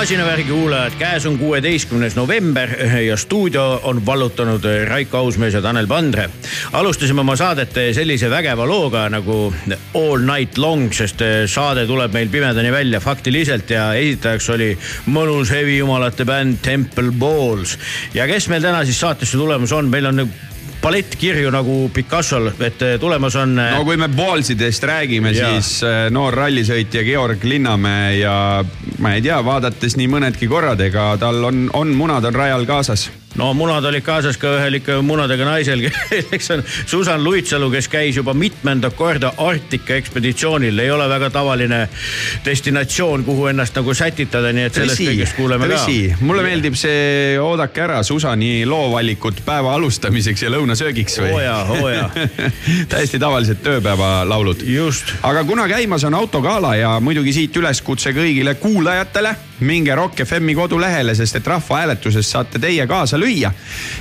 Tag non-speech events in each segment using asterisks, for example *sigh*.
masinavärgi kuulajad, käes on kuueteistkümnes november ja stuudio on vallutanud Raiko Ausmees ja Tanel Pandre. alustasime oma saadet sellise vägeva looga nagu All Night Long, sest saade tuleb meil pimedani välja faktiliselt ja esitajaks oli mõnus hevijumalate bänd Temple Balls. ja kes meil täna siis saatesse tulemas on, meil on palett kirju nagu Picassol, et tulemas on. no kui me Ballsidest räägime, siis noor rallisõitja Georg Linnamäe ja ma ei tea, vaadates nii mõnedki korrad, ega tal on, on munad on rajal kaasas no munad olid kaasas ka ühel ikka munadega naisel, *laughs* kelleks on Susan Luitsalu, kes käis juba mitmendat korda Arktika ekspeditsioonil, ei ole väga tavaline destinatsioon, kuhu ennast nagu sätitada, nii et sellest kõigest kuuleme tõsi. ka. mulle meeldib see Oodake ära Susani loovalikut päeva alustamiseks ja lõunasöögiks või? oo jaa, oo jaa täiesti tavalised tööpäevalaulud. just. aga kuna käimas on autogala ja muidugi siit üleskutse kõigile kuulajatele, minge Rock FM-i kodulehele, sest et rahvahääletuses saate teie kaasa lüüa lüüa.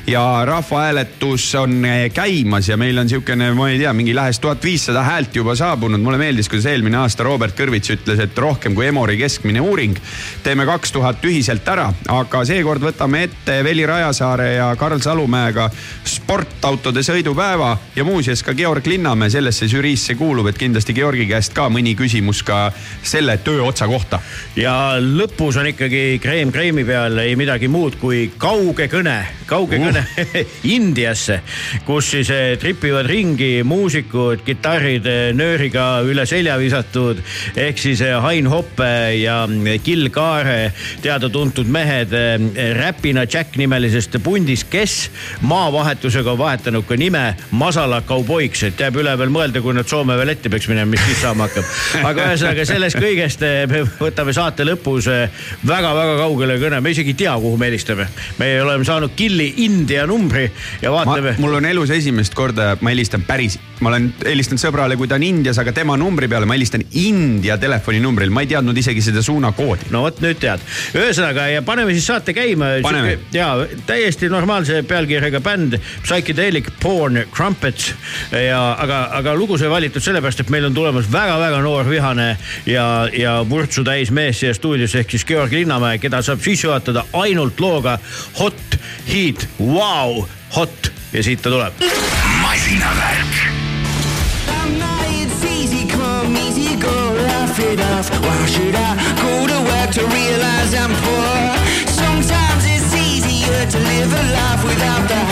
ja rahvahääletus on käimas ja meil on niisugune, ma ei tea, mingi lähes tuhat viissada häält juba saabunud. mulle meeldis, kuidas eelmine aasta Robert Kõrvits ütles, et rohkem kui Emori keskmine uuring. teeme kaks tuhat ühiselt ära, aga seekord võtame ette Veli Rajasaare ja Karl Salumäega sportautode sõidupäeva ja muuseas ka Georg Linnamäe sellesse žüriisse kuulub, et kindlasti Georgi käest ka mõni küsimus ka selle tööotsa kohta. ja lõpus on ikkagi kreem kreemi peal ei midagi muud kui kauge kõne, kauge uh. kõne *laughs* Indiasse, kus siis eh, tripivad ringi muusikud, kitarrid eh, nööriga üle selja visatud ehk siis eh, Hain Hoppe ja Kill Kaare, teada-tuntud mehed Räpina Jack nimelisest pundist, kes maavahetusega vahetanud ka nime Masala kauboiks, et jääb üle veel mõelda, kui nad Soome veel ette peaks minema, mis siis saama hakkab. aga ühesõnaga sellest kõigest võtame saate lõpus väga-väga kaugele kõne, me isegi ei tea, kuhu me helistame. me oleme saanud Killi India numbri ja vaatame. mul on elus esimest korda, ma helistan päris, ma olen helistanud sõbrale, kui ta on Indias, aga tema numbri peale ma helistan India telefoninumbrile, ma ei teadnud isegi seda suunakoodi. no vot nüüd tead, ühesõnaga ja paneme siis saate käima. ja täiesti normaalse pealkirjaga bänd Psychedelic Porn Crumpets ja aga, aga lugu sai valitud sellepärast, et meil on tulemas väga-väga noor, vihane ja, ja vurtsu täis mees siia stuudiosse ehk siis Georg Linnamäe, keda saab sisse juhatada ainult looga Hot Heat, Wow, Hot ja siit ta tuleb. masinavärk it off. Why should I go to work to realize I'm poor? Sometimes it's easier to live a life without the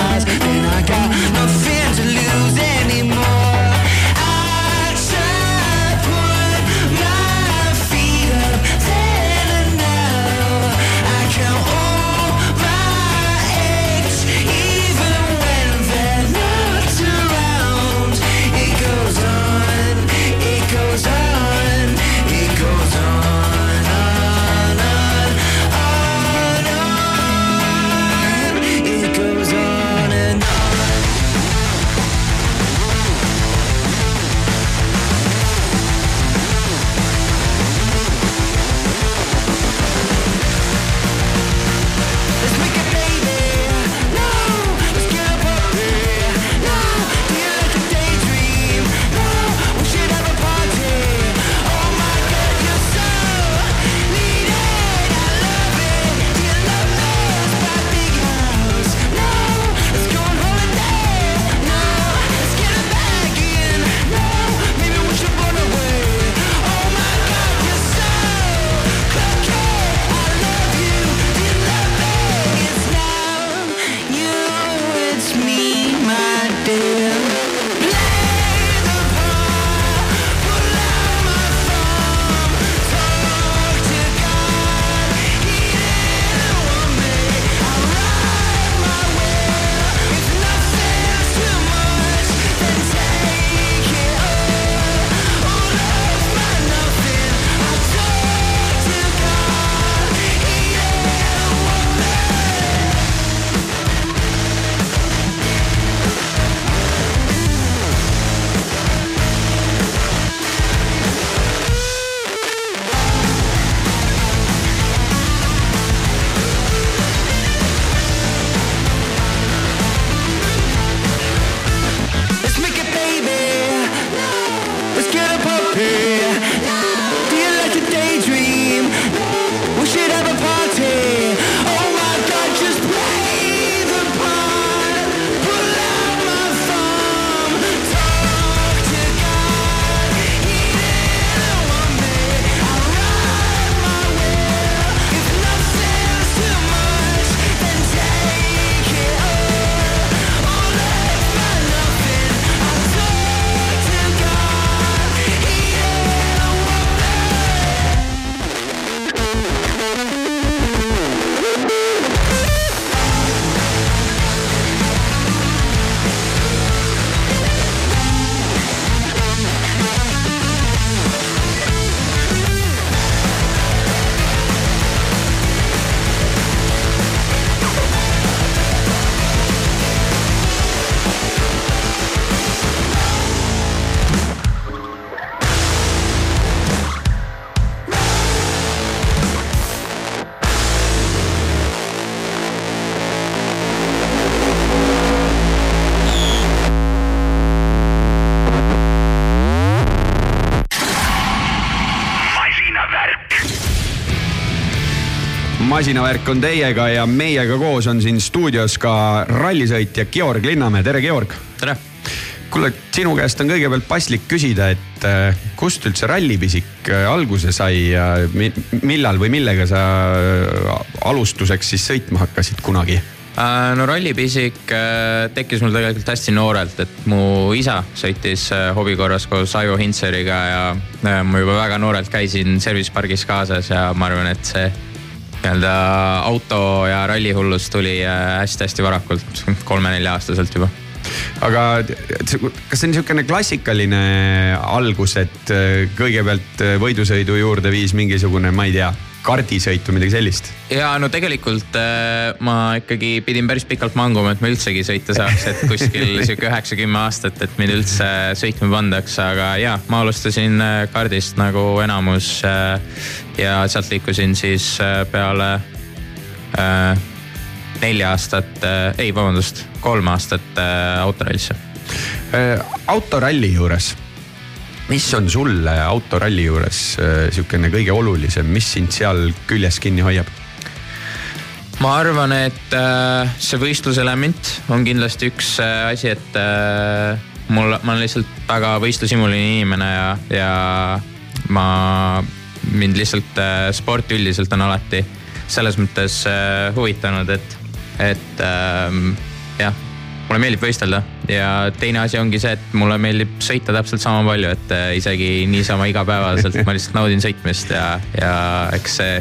masinavärk on teiega ja meiega koos on siin stuudios ka rallisõitja Georg Linnamäe, tere Georg. tere. kuule, sinu käest on kõigepealt paslik küsida, et äh, kust üldse rallipisik äh, alguse sai ja millal või millega sa äh, alustuseks siis sõitma hakkasid kunagi? no rallipisik tekkis mul tegelikult hästi noorelt, et mu isa sõitis hobi korras koos Aivo Hintseriga ja ma juba väga noorelt käisin service pargis kaasas ja ma arvan, et see nii-öelda auto ja rallihullus tuli hästi-hästi äh, varakult, kolme-nelja aastaselt juba. Aga kas see on niisugune klassikaline algus, et äh, kõigepealt äh, võidusõidu juurde viis mingisugune, ma ei tea, kardisõit või midagi sellist? ja no tegelikult ma ikkagi pidin päris pikalt manguma, et ma üldsegi sõita saaks, et kuskil *laughs* sihuke üheksa-kümme aastat, et mind üldse sõitma pandaks, aga ja ma alustasin kardist nagu enamus ja sealt liikusin siis äh, peale äh, nelja aastat äh,, ei vabandust, kolm aastat äh, autorallisse äh,. autoralli juures, mis on sulle autoralli juures äh, sihukene kõige olulisem, mis sind seal küljes kinni hoiab? ma arvan, et äh, see võistluselement on kindlasti üks äh, asi, et äh, mul, ma olen lihtsalt väga võistlushimuline inimene ja, ja ma mind lihtsalt äh, sport üldiselt on alati selles mõttes äh, huvitanud, et, et ähm, jah, mulle meeldib võistelda ja teine asi ongi see, et mulle meeldib sõita täpselt sama palju, et äh, isegi niisama igapäevaselt ma lihtsalt naudin sõitmist ja, ja eks see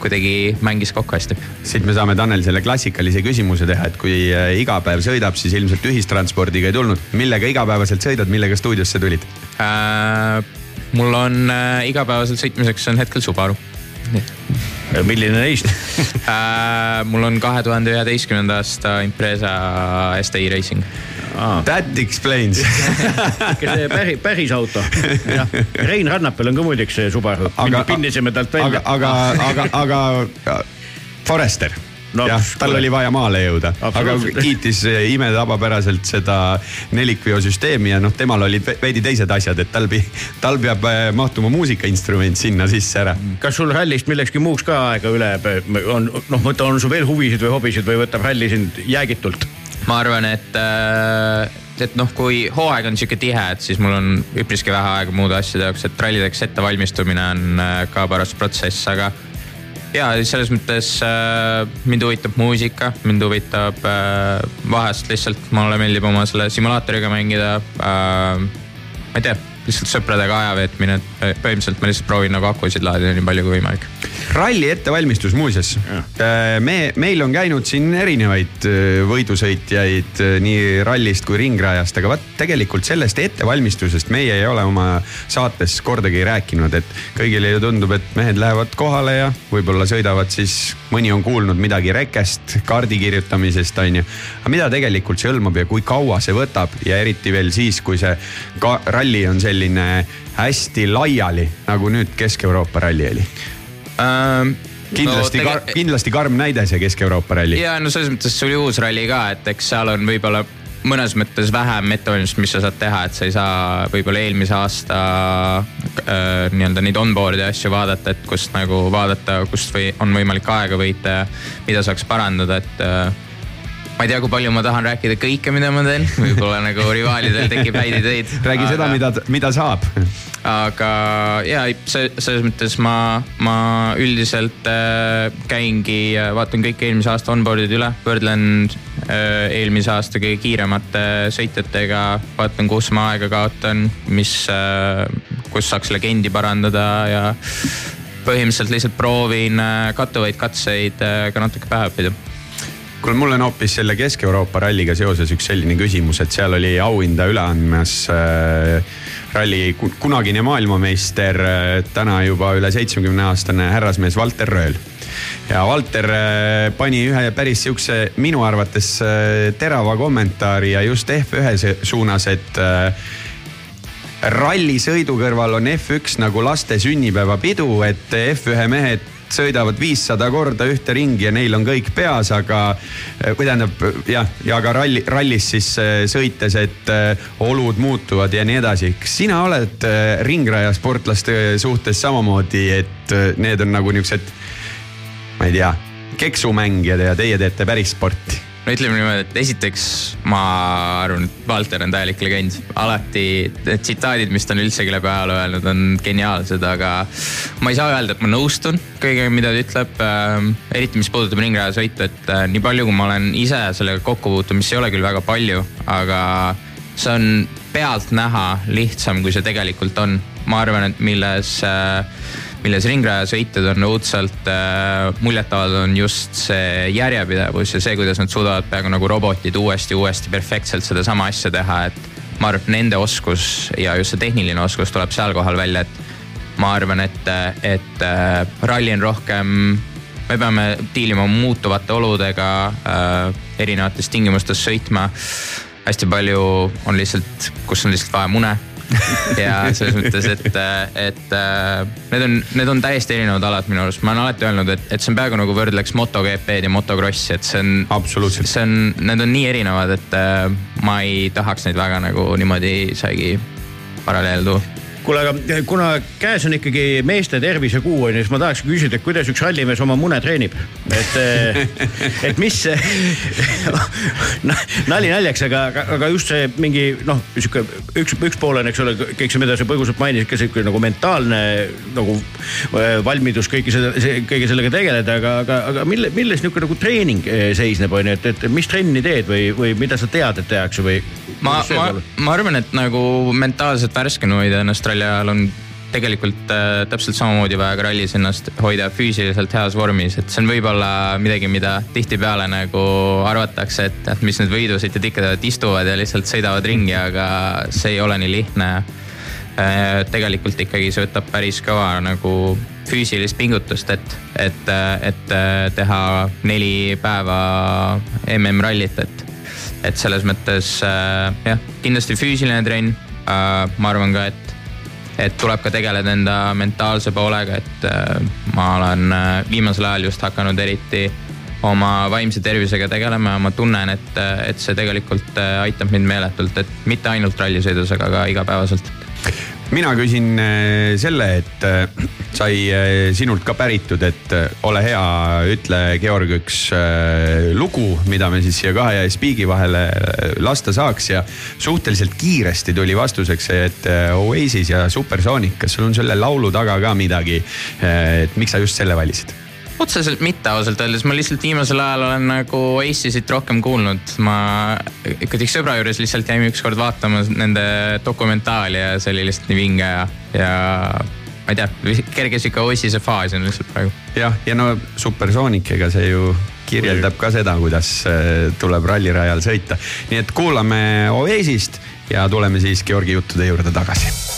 kuidagi mängis kokku hästi. siit me saame Tanel selle klassikalise küsimuse teha, et kui iga päev sõidab, siis ilmselt ühistranspordiga ei tulnud. millega igapäevaselt sõidad, millega stuudiosse tulid äh,? mul on äh, igapäevaselt sõitmiseks on hetkel Subaru. Milline neist? *laughs* Äh, mul on kahe tuhande üheteistkümnenda aasta Impreza STI Racing. Ah.. That explains. *laughs* See päris, päris auto. Rein Rannapel on ka muideks Subaru. pinnisime talt välja. aga, aga, aga, aga Forester no, jah, tal oli vaja maale jõuda, aga kiitis eh, imetabapäraselt seda nelikveosüsteemi ja noh, temal olid veidi teised asjad, et tal, tal peab eh, mahtuma muusikainstrument sinna sisse ära. kas sul rallist millekski muuks ka aega üle on, noh, mõtle, on sul veel huvisid või hobisid või võtab ralli sind jäägitult? ma arvan, et äh et noh, kui hooaeg on sihuke tihe, et siis mul on üpriski vähe aega muude asjade jaoks, et rallideks ettevalmistumine on ka paras protsess, aga ja selles mõttes äh, mind huvitab muusika, mind huvitab äh, vahest lihtsalt mulle meeldib oma selle simulaatoriga mängida äh,. ma ei tea, lihtsalt sõpradega aja veetmine, et põhimõtteliselt ma lihtsalt proovin nagu akusid laadida nii palju kui võimalik ralli ettevalmistus muuseas. Äh, me, meil on käinud siin erinevaid äh, võidusõitjaid äh, nii rallist kui ringrajast, aga vaat tegelikult sellest ettevalmistusest meie ei ole oma saates kordagi rääkinud, et kõigile ju tundub, et mehed lähevad kohale ja võib-olla sõidavad siis, mõni on kuulnud midagi rekest, kaardi kirjutamisest on ju. aga mida tegelikult see hõlmab ja kui kaua see võtab ja eriti veel siis, kui see ralli on selline hästi laiali, nagu nüüd Kesk-Euroopa ralli oli ähm, kindlasti no, tege..., kindlasti karm näide see Kesk-Euroopa ralli. ja no selles mõttes see oli uus ralli ka, et eks seal on võib-olla mõnes mõttes vähem ettevalmistust, mis sa saad teha, et sa ei saa võib-olla eelmise aasta äh, nii-öelda neid onboard'i asju vaadata, et kust nagu vaadata, kust või on võimalik aega võita ja mida saaks parandada, et äh, ma ei tea, kui palju ma tahan rääkida kõike, mida ma teen, võib-olla nagu rivaalidel tekib häid ideid. räägi aga... seda, mida, mida saab aga ja selles mõttes ma, ma üldiselt äh, käingi, vaatan kõik eelmise aasta onboard'id üle, võrdlen eelmise aasta kõige kiiremate sõitjatega, vaatan, kus ma aega kaotan, mis äh,, kus saaks legendi parandada ja põhimõtteliselt lihtsalt proovin äh, kattuvaid katseid äh, ka natuke pähe õppida kuule, mul on hoopis selle Kesk-Euroopa ralliga seoses üks selline küsimus, et seal oli auhinda üle andmas äh, ralli kunagine maailmameister, äh, täna juba üle seitsmekümne aastane härrasmees Valter Rööl. ja Valter äh, pani ühe päris sihukese minu arvates äh, terava kommentaari ja just F1 suunas, et rallisõidu kõrval on F1 nagu laste sünnipäevapidu, et F1 mehed sõidavad viissada korda ühte ringi ja neil on kõik peas, aga eh, või tähendab jah, ja ka ralli, rallis siis eh, sõites, et eh, olud muutuvad ja nii edasi. kas sina oled ringrajasportlaste suhtes samamoodi, et need on nagu niuksed, ma ei tea keksumängijad ja teie teete päris sporti no ütleme niimoodi, et esiteks ma arvan, et Valter on täielik legend. alati tsitaadid, mis ta on üldse läbi ajaloo öelnud, on geniaalsed, aga ma ei saa öelda, et ma nõustun kõigega, mida ta ütleb äh,. eriti, mis puudutab ringrajasõitu, et äh, nii palju, kui ma olen ise sellega kokku puutunud, mis ei ole küll väga palju, aga see on pealtnäha lihtsam, kui see tegelikult on. ma arvan, et milles äh, milles ringrajasõitjad on õudselt äh, muljetavaldavad, on just see järjepidevus ja see, kuidas nad suudavad peaaegu nagu robotid uuesti, uuesti perfektselt sedasama asja teha, et ma arvan, et nende oskus ja just see tehniline oskus tuleb seal kohal välja, et ma arvan, et, et äh, ralli on rohkem, me peame diilima muutuvate oludega äh,, erinevates tingimustes sõitma. hästi palju on lihtsalt, kus on lihtsalt vaja mune *laughs* ja selles mõttes, et, et need on, need on täiesti erinevad alad minu arust, ma olen alati öelnud, et, et see on peaaegu nagu võrdleks MotoGP-d ja motocrossi, et see on. absoluutselt. see on, need on nii erinevad, et ma ei tahaks neid väga nagu niimoodi isegi paralleele tuua kuule, aga kuna käes on ikkagi meeste tervisekuu on ju, siis ma tahaks küsida, et kuidas üks rallimees oma mune treenib, et, eh, et mis *laughs* nali naljaks, aga, aga just see mingi noh, sihuke üks, üks pool on, eks ole, kõik see, mida sa põgusalt mainisid, ka sihuke nagu mentaalne nagu eh, valmidus kõike seda, kõige sellega tegeleda, aga, aga, aga mille, milles nihuke nagu treening eh, seisneb, on ju, et, et mis trenni teed või, või mida sa tead, et tehakse või? Ma, ma, ma arvan, et nagu mentaalselt värskena hoida ennast ralli ajal on tegelikult äh, täpselt samamoodi vaja ka rallis ennast hoida füüsiliselt heas vormis, et see on võib-olla midagi, mida tihtipeale nagu arvatakse, et, et mis need võidusõitjad ikka teevad, istuvad ja lihtsalt sõidavad ringi, aga see ei ole nii lihtne äh,. tegelikult ikkagi see võtab päris kõva nagu füüsilist pingutust, et, et, et teha neli päeva MM-rallit, et, et selles mõttes äh, jah, kindlasti füüsiline trenn äh,. ma arvan ka, et et tuleb ka tegeleda enda mentaalse poolega, et äh, ma olen äh, viimasel ajal just hakanud eriti oma vaimse tervisega tegelema ja ma tunnen, et, äh, et see tegelikult aitab mind meeletult, et mitte ainult rallisõidus, aga ka igapäevaselt mina küsin äh, selle, et äh, sai äh, sinult ka päritud, et ole hea, ütle Georg üks lugu, mida me siis siia kahe ja Speak'i vahele lasta saaks ja suhteliselt kiiresti tuli vastuseks, et Oasis ja Supersonic, kas sul on selle laulu taga ka midagi? et miks sa just selle valisid? Otseselt mitte ausalt öeldes, ma lihtsalt viimasel ajal olen nagu Oasisit rohkem kuulnud. ma ikkagi sõbra juures lihtsalt jäime ükskord vaatama nende dokumentaali ja see oli lihtsalt nii vinge ja, ja ma ei tea, kerge sihuke Oasise faas on lihtsalt praegu. jah, ja no Supersonic, ega see ju kirjeldab ka seda, kuidas äh, tuleb rallirajal sõita. nii et kuulame Oasist ja tuleme siis Georgi juttude juurde tagasi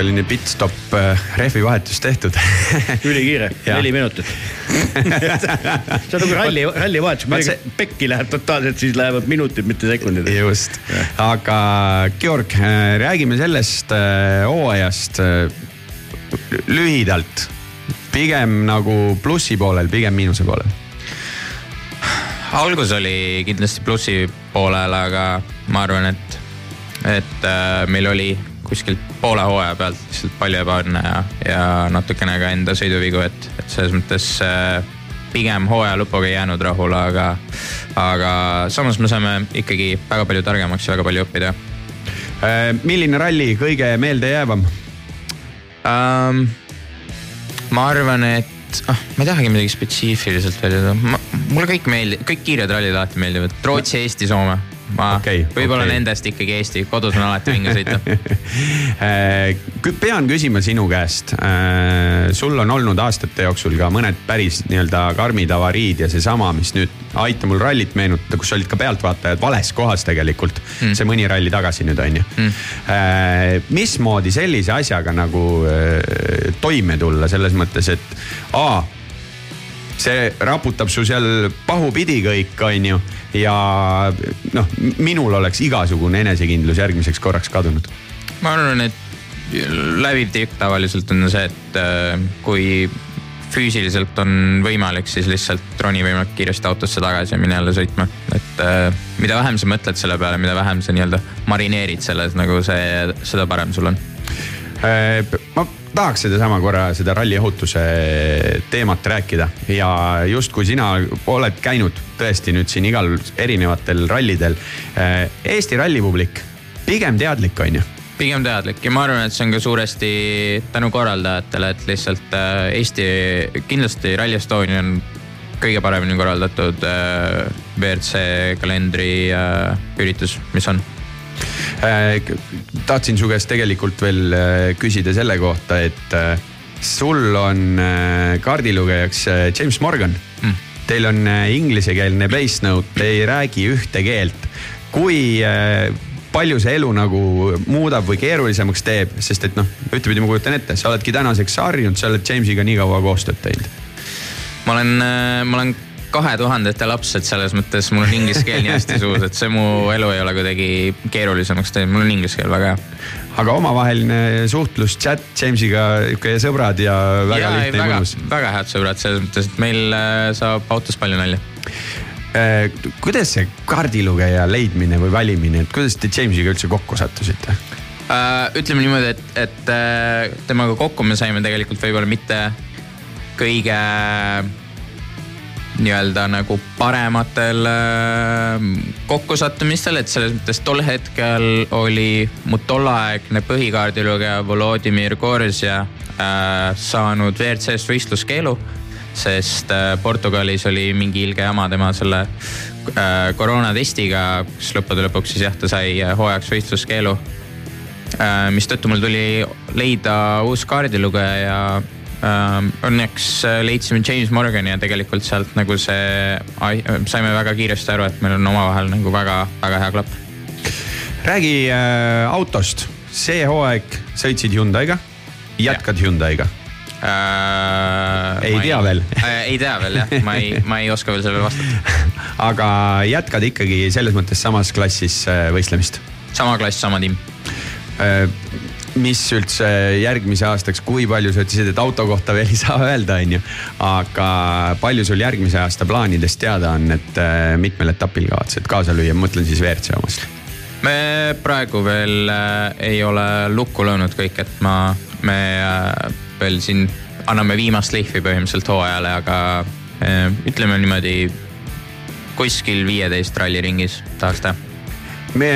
muusikaline pitstop, äh, rehvivahetus tehtud. *laughs* Ülikiire, neli minutit. *laughs* See on nagu ralli, rallivahetus, kui midagi pekki läheb totaalselt, siis lähevad minutid, mitte sekundid. just, aga Georg, äh, räägime sellest äh, hooajast lühidalt. pigem nagu plussi poolel, pigem miinuse poolel. Algus oli kindlasti plussi poolel, aga ma arvan, et, et meil oli kuskilt poole hooaja pealt lihtsalt palju ebaõnne ja, ja natukene ka enda sõiduvigu, et, et selles mõttes äh, pigem hooaja lõpuga ei jäänud rahule, aga, aga samas me saime ikkagi väga palju targemaks ja väga palju õppida. Äh, milline ralli kõige meeldejäävam um,? ma arvan, et ah, ma ei tahagi midagi spetsiifiliselt välja tuua, mulle kõik meeldib, kõik kiired rallid alati meeldivad, Rootsi, Eesti, Soome ma okay, võib-olla okay. nendest ikkagi Eesti, kodus on alati vinge sõita. *laughs* Äh, pean küsima sinu käest. Äh, sul on olnud aastate jooksul ka mõned päris nii-öelda karmid avariid ja seesama, mis nüüd aita mul rallit meenutada, kus olid ka pealtvaatajad vales kohas tegelikult. Mm.. see mõni ralli tagasi nüüd on ju. Mm.. Äh, mismoodi sellise asjaga nagu toime tulla selles mõttes, et A see raputab su seal pahupidi kõik, on ju. ja noh, minul oleks igasugune enesekindlus järgmiseks korraks kadunud. ma arvan, et läbiv tikk tavaliselt on see, et äh, kui füüsiliselt on võimalik, siis lihtsalt roni võimalikult kiiresti autosse tagasi ja mine jälle sõitma. et äh, mida vähem sa mõtled selle peale, mida vähem sa nii-öelda marineerid selles, nagu see, seda parem sul on. Äh, ma tahaks sedasama korra, seda ralliohutuse teemat rääkida. Ja justkui sina oled käinud tõesti nüüd siin igal erinevatel rallidel. Eh, Eesti rallipublik, pigem teadlik, on ju? Pigem teadlik ja ma arvan, et see on ka suuresti tänu korraldajatele, et lihtsalt eh, Eesti, kindlasti Rally Estonia on kõige paremini korraldatud eh, WRC kalendri üritus, mis on. Äh, tahtsin su käest tegelikult veel äh, küsida selle kohta, et äh, sul on kaardilugejaks James Morgan mm.. Teil on inglisekeelne base note, te ei räägi ühte keelt. kui palju see elu nagu muudab või keerulisemaks teeb, sest et noh, ühtepidi ma kujutan ette, sa oledki tänaseks harjunud, sa oled Jamesiga nii kaua koostööd teinud. ma olen, ma olen kahe tuhandete laps, et selles mõttes mul on inglise keel nii hästi suus, et see mu elu ei ole kuidagi keerulisemaks teinud, mul on inglise keel väga hea. aga omavaheline suhtlus, chat Jamesiga, sihuke sõbrad ja väga ja, lihtne ja mõnus. väga head sõbrad selles mõttes, et meil äh, saab autos palju nalja äh, kuidas see kaardilugeja leidmine või valimine, et kuidas te Jamesiga üldse kokku sattusite? Äh, ütleme niimoodi, et, et temaga kokku me saime tegelikult võib-olla mitte kõige nii-öelda nagu parematel äh, kokkusattumistel, et selles mõttes tol hetkel oli mu tolleaegne põhikaardilugeja Volodimir Gorzja saanud WRC-st võistluskeelu sest Portugalis oli mingi ilge jama tema selle koroonatestiga, kus lõppude lõpuks siis jah, ta sai hooajaks võistluskeelu Äh, mistõttu mul tuli leida uus kaardilugeja ja äh, õnneks äh, leidsime James Morgani ja tegelikult sealt nagu see, saime väga kiiresti aru, et meil on omavahel nagu väga-väga hea klapp. räägi äh, autost, see hooaeg sõitsid Hyundai'ga, jätkad ja. Hyundai'ga äh,? ei tea ei, veel *laughs* äh, ei tea veel jah, ma ei, ma ei oska veel sellele vastata *laughs* aga jätkad ikkagi selles mõttes samas klassis võistlemist? sama klass, sama tiim Äh, mis üldse järgmise aastaks, kui palju sa ütlesid, et auto kohta veel ei saa öelda, on ju. aga palju sul järgmise aasta plaanidest teada on, et äh, mitmel etapil kavatsed kaasa lüüa, mõtlen siis WRC omast? me praegu veel äh, ei ole lukku löönud kõik, et ma, me veel siin anname viimast lihvi põhimõtteliselt hooajale, aga ütleme niimoodi kuskil viieteist ralli ringis tahaks teha. me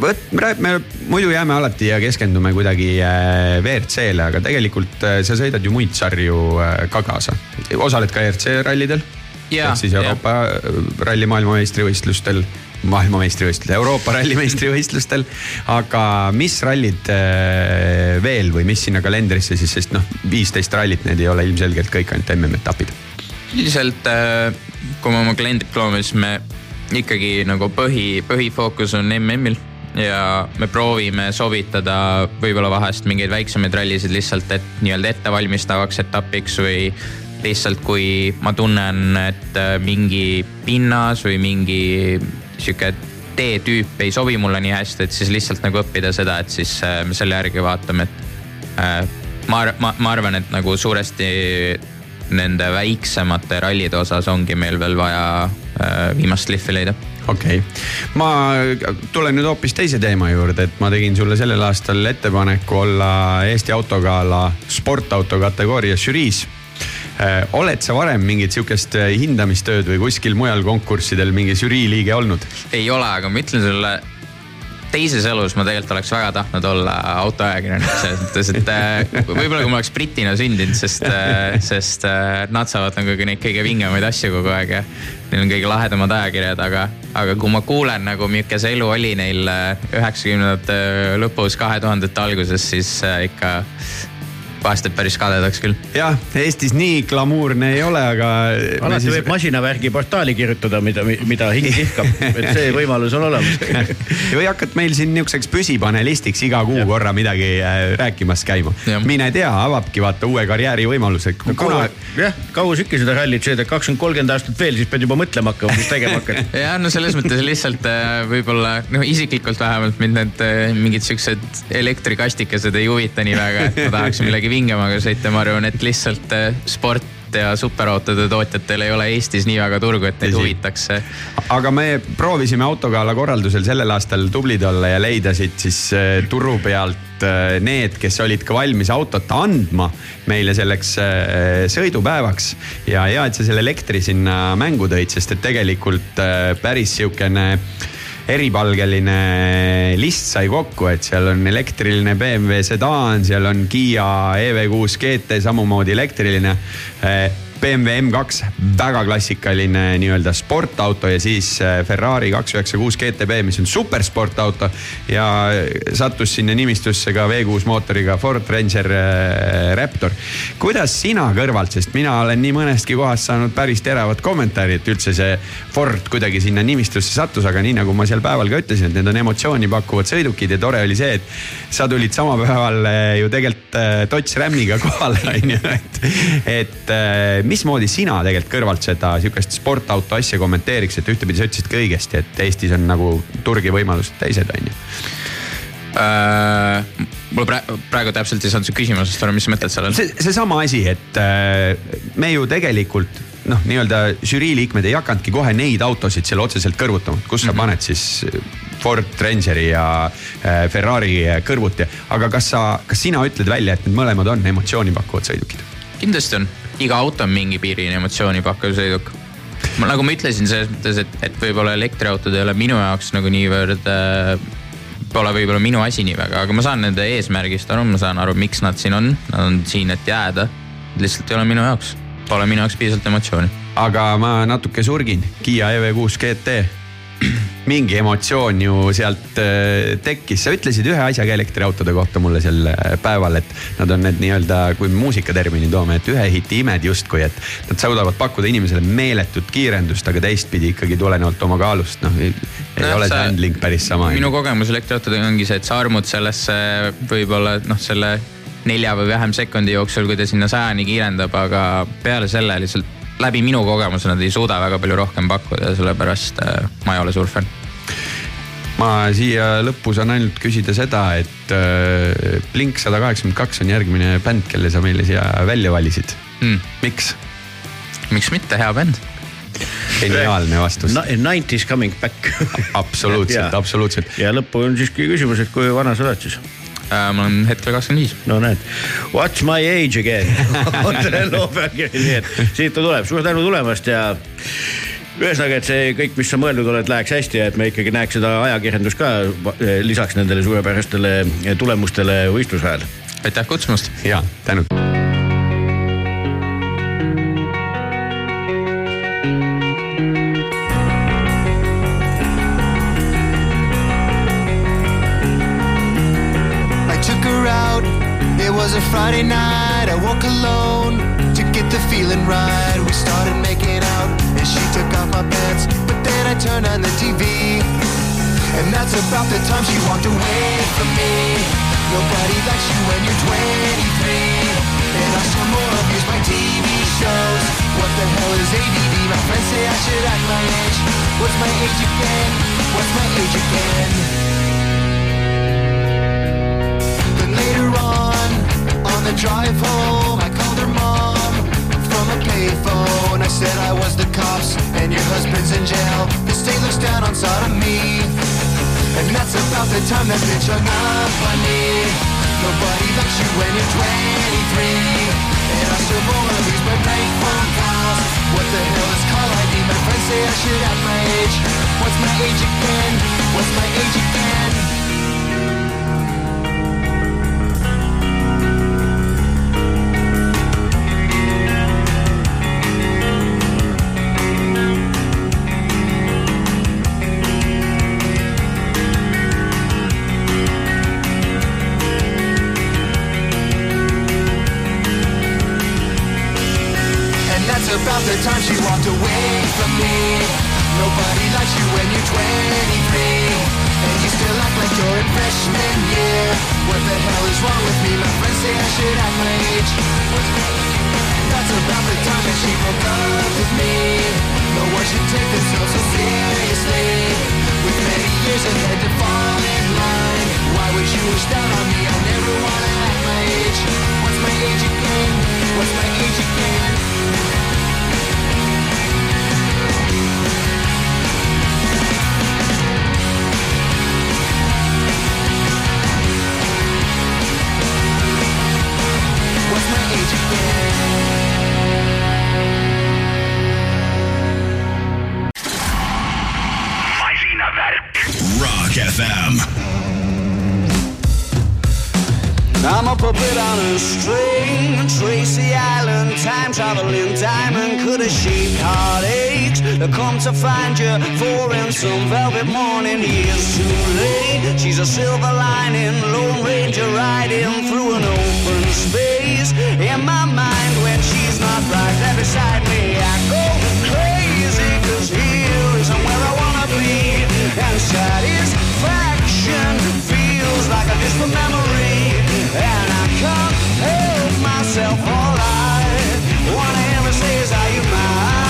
võt-, me muidu jääme alati ja keskendume kuidagi äh, WRC-le, aga tegelikult äh, sa sõidad ju muid sarju äh, ka kaasa. osaled ka ERC rallidel. ehk siis Euroopa ja. ralli maailmameistrivõistlustel, maailmameistrivõistlustel, Euroopa ralli meistrivõistlustel. aga mis rallid veel või mis sinna kalendrisse siis, sest noh, viisteist rallit, need ei ole ilmselgelt kõik ainult MM-etapid. üldiselt, kui me oma kalendrit loome, siis me ikkagi nagu põhi, põhifookus on MM-il ja me proovime sobitada võib-olla vahest mingeid väiksemaid rallisid lihtsalt, et nii-öelda ettevalmistavaks etapiks või lihtsalt, kui ma tunnen, et äh, mingi pinnas või mingi sihuke teetüüp ei sobi mulle nii hästi, et siis lihtsalt nagu õppida seda, et siis äh, me selle järgi vaatame, et äh, ma, ma, ma arvan, et nagu suuresti nende väiksemate rallide osas ongi meil veel vaja viimast lihvi leida okei okay., ma tulen nüüd hoopis teise teema juurde, et ma tegin sulle sellel aastal ettepaneku olla Eesti Autogala sportauto kategooria žüriis äh, oled sa varem mingit sihukest äh, hindamistööd või kuskil mujal konkurssidel mingi žürii liige olnud? ei ole, aga ma ütlen sulle teises elus ma tegelikult oleks väga tahtnud olla autoajakirjanik selles mõttes, et äh, võib-olla kui ma oleks britina sündinud, sest, äh, sest äh, nad saavad nagu neid kõige vingemaid asju kogu aeg ja neil on kõige lahedamad ajakirjad, aga, aga kui ma kuulen nagu milline see elu oli neil üheksakümnendate lõpus, kahe tuhandete alguses, siis ikka vahest teeb päris kadedaks küll. jah, Eestis nii glamuurne ei ole, aga. alati siis... võib masinavärgi portaali kirjutada, mida, mida hing ihkab, et see võimalus on olemas *laughs* või hakkad meil siin niisuguseks püsipanelistiks iga kuu ja. korra midagi äh, rääkimas käima. mine tea, avabki vaata uue karjäärivõimaluse no,. Kuna... jah, kaua sa ikka seda rallit sõidad, kakskümmend, kolmkümmend aastat veel, siis pead juba mõtlema hakkama, mis tegema hakkad. *laughs* jah, no selles mõttes lihtsalt äh, võib-olla noh, isiklikult vähemalt mind need äh, mingid siuksed elektrikastikesed ei huvita nii väga, et ma tahaks *laughs* millegi vingemaga sõita, ma arvan, et lihtsalt eh, sport ja superautode tootjatel ei ole Eestis nii väga turgu, et neid huvitaks. aga me proovisime autogala korraldusel sellel aastal tublid olla ja leida siit siis eh, turu pealt eh, need, kes olid ka valmis autot andma meile selleks sõidupäevaks. ja hea, et sa selle elektri sinna mängu tõid, sest et tegelikult päris sihukene eripalgeline list sai kokku, et seal on elektriline BMW sedaan, seal on Kiia EV6 GT samamoodi elektriline BMW M2, väga klassikaline nii-öelda sportauto ja siis äh, Ferrari kaks üheksa kuus GTB, mis on supersportauto. ja sattus sinna nimistusse ka V6 mootoriga Ford Ranger äh, Raptor. kuidas sina kõrvalt, sest mina olen nii mõnestki kohast saanud päris teravat kommentaari, et üldse see Ford kuidagi sinna nimistusse sattus, aga nii nagu ma seal päeval ka ütlesin, et need on emotsiooni pakkuvad sõidukid ja tore oli see, et sa tulid sama päeval äh, ju tegelikult Dodge Ramiga kohale, *laughs* on ju, et, et mismoodi sina tegelikult kõrvalt seda sihukest sportauto asja kommenteeriks, et ühtepidi sa ütlesid ka õigesti, et Eestis on nagu turg ja võimalused teised, on ju äh,? mul praegu, praegu täpselt ei saanud su küsimusest aru, mis sa mõtled sellel? see, seesama asi, et äh, me ju tegelikult noh, nii-öelda žürii liikmed ei hakanudki kohe neid autosid seal otseselt kõrvutama, kus sa mm -hmm. paned siis Ford Rangeri ja äh, Ferrari kõrvuti. aga kas sa, kas sina ütled välja, et need mõlemad on emotsiooni pakkuvad sõidukid? kindlasti on, iga auto on mingi piirini emotsiooni pakkuv sõiduk. nagu ma ütlesin selles mõttes, et, et võib-olla elektriautod ei ole minu jaoks nagu niivõrd äh, pole võib-olla minu asi nii väga, aga ma saan nende eesmärgist aru, ma saan aru, miks nad siin on, nad on siin, et jääda. lihtsalt ei ole minu jaoks, pole minu jaoks piisavalt emotsiooni. aga ma natuke surgin, Kiia EV6 GT mingi emotsioon ju sealt äh, tekkis, sa ütlesid ühe asja ka elektriautode kohta mulle sel äh, päeval, et nad on need nii-öelda, kui muusikatermini toome, et ühe hiti imed justkui, et nad suudavad pakkuda inimesele meeletut kiirendust, aga teistpidi ikkagi tulenevalt oma kaalust, noh ei no, ole see handling päris sama. minu kogemus elektriautodega ongi see, et sa armud sellesse võib-olla noh, selle nelja või vähem sekundi jooksul, kui ta sinna sajani kiirendab, aga peale selle lihtsalt läbi minu kogemuse nad ei suuda väga palju rohkem pakkuda ja sellepärast äh, ma ei ole suur fänn ma siia lõppu saan ainult küsida seda, et äh, Blink sada kaheksakümmend kaks on järgmine bänd, kelle sa meile siia välja valisid mm.. miks? miks mitte, hea bänd. geniaalne vastus no,. Nineties coming back absoluutselt, *laughs* absoluutselt. ja lõppu on siiski küsimus, et kui vana sa oled siis? Äh,? ma olen hetkel kakskümmend viis. no näed, what's my age again *laughs* on selle loo pealkiri, nii et siit ta tuleb, suur tänu tulemast ja ühesõnaga, et see kõik, mis sa mõelnud oled, läheks hästi ja et me ikkagi näeks seda ajakirjandust ka lisaks nendele suurepärastele tulemustele võistluse ajal. aitäh kutsumast. ja, tänud. Turned on the TV, and that's about the time she walked away from me. Nobody likes you when you're 23. And I still more abuse my TV shows. What the hell is ADD? My friends say I should act my age. What's my age again? What's my age again? Then later on on the drive home, I payphone. I said I was the cops and your husband's in jail. The state looks down on sodomy. And that's about the time that bitch hung up on me. Nobody likes you when you're 23. And I still wanna lose my bank phone calls. What the hell is call ID? My friends say I should have my age. What's my age again? What's my age again? Walked away from me Nobody likes you when you're 23 And you still act like you're in freshman year What the hell is wrong with me? My friends say I should act my age That's about the time that she broke up with me No one should take themselves so seriously With many years ahead to fall in line Why would you wish down on me? I never wanna act my age What's my age again? What's my age again? I come to find you for in some velvet morning, years too late. She's a silver lining, Lone Ranger riding through an open space. In my mind, when she's not right there beside me, I go crazy, cause here isn't where I wanna be. And satisfied feels like a distant memory, and I can't help myself. All I wanna is say is, are you mine?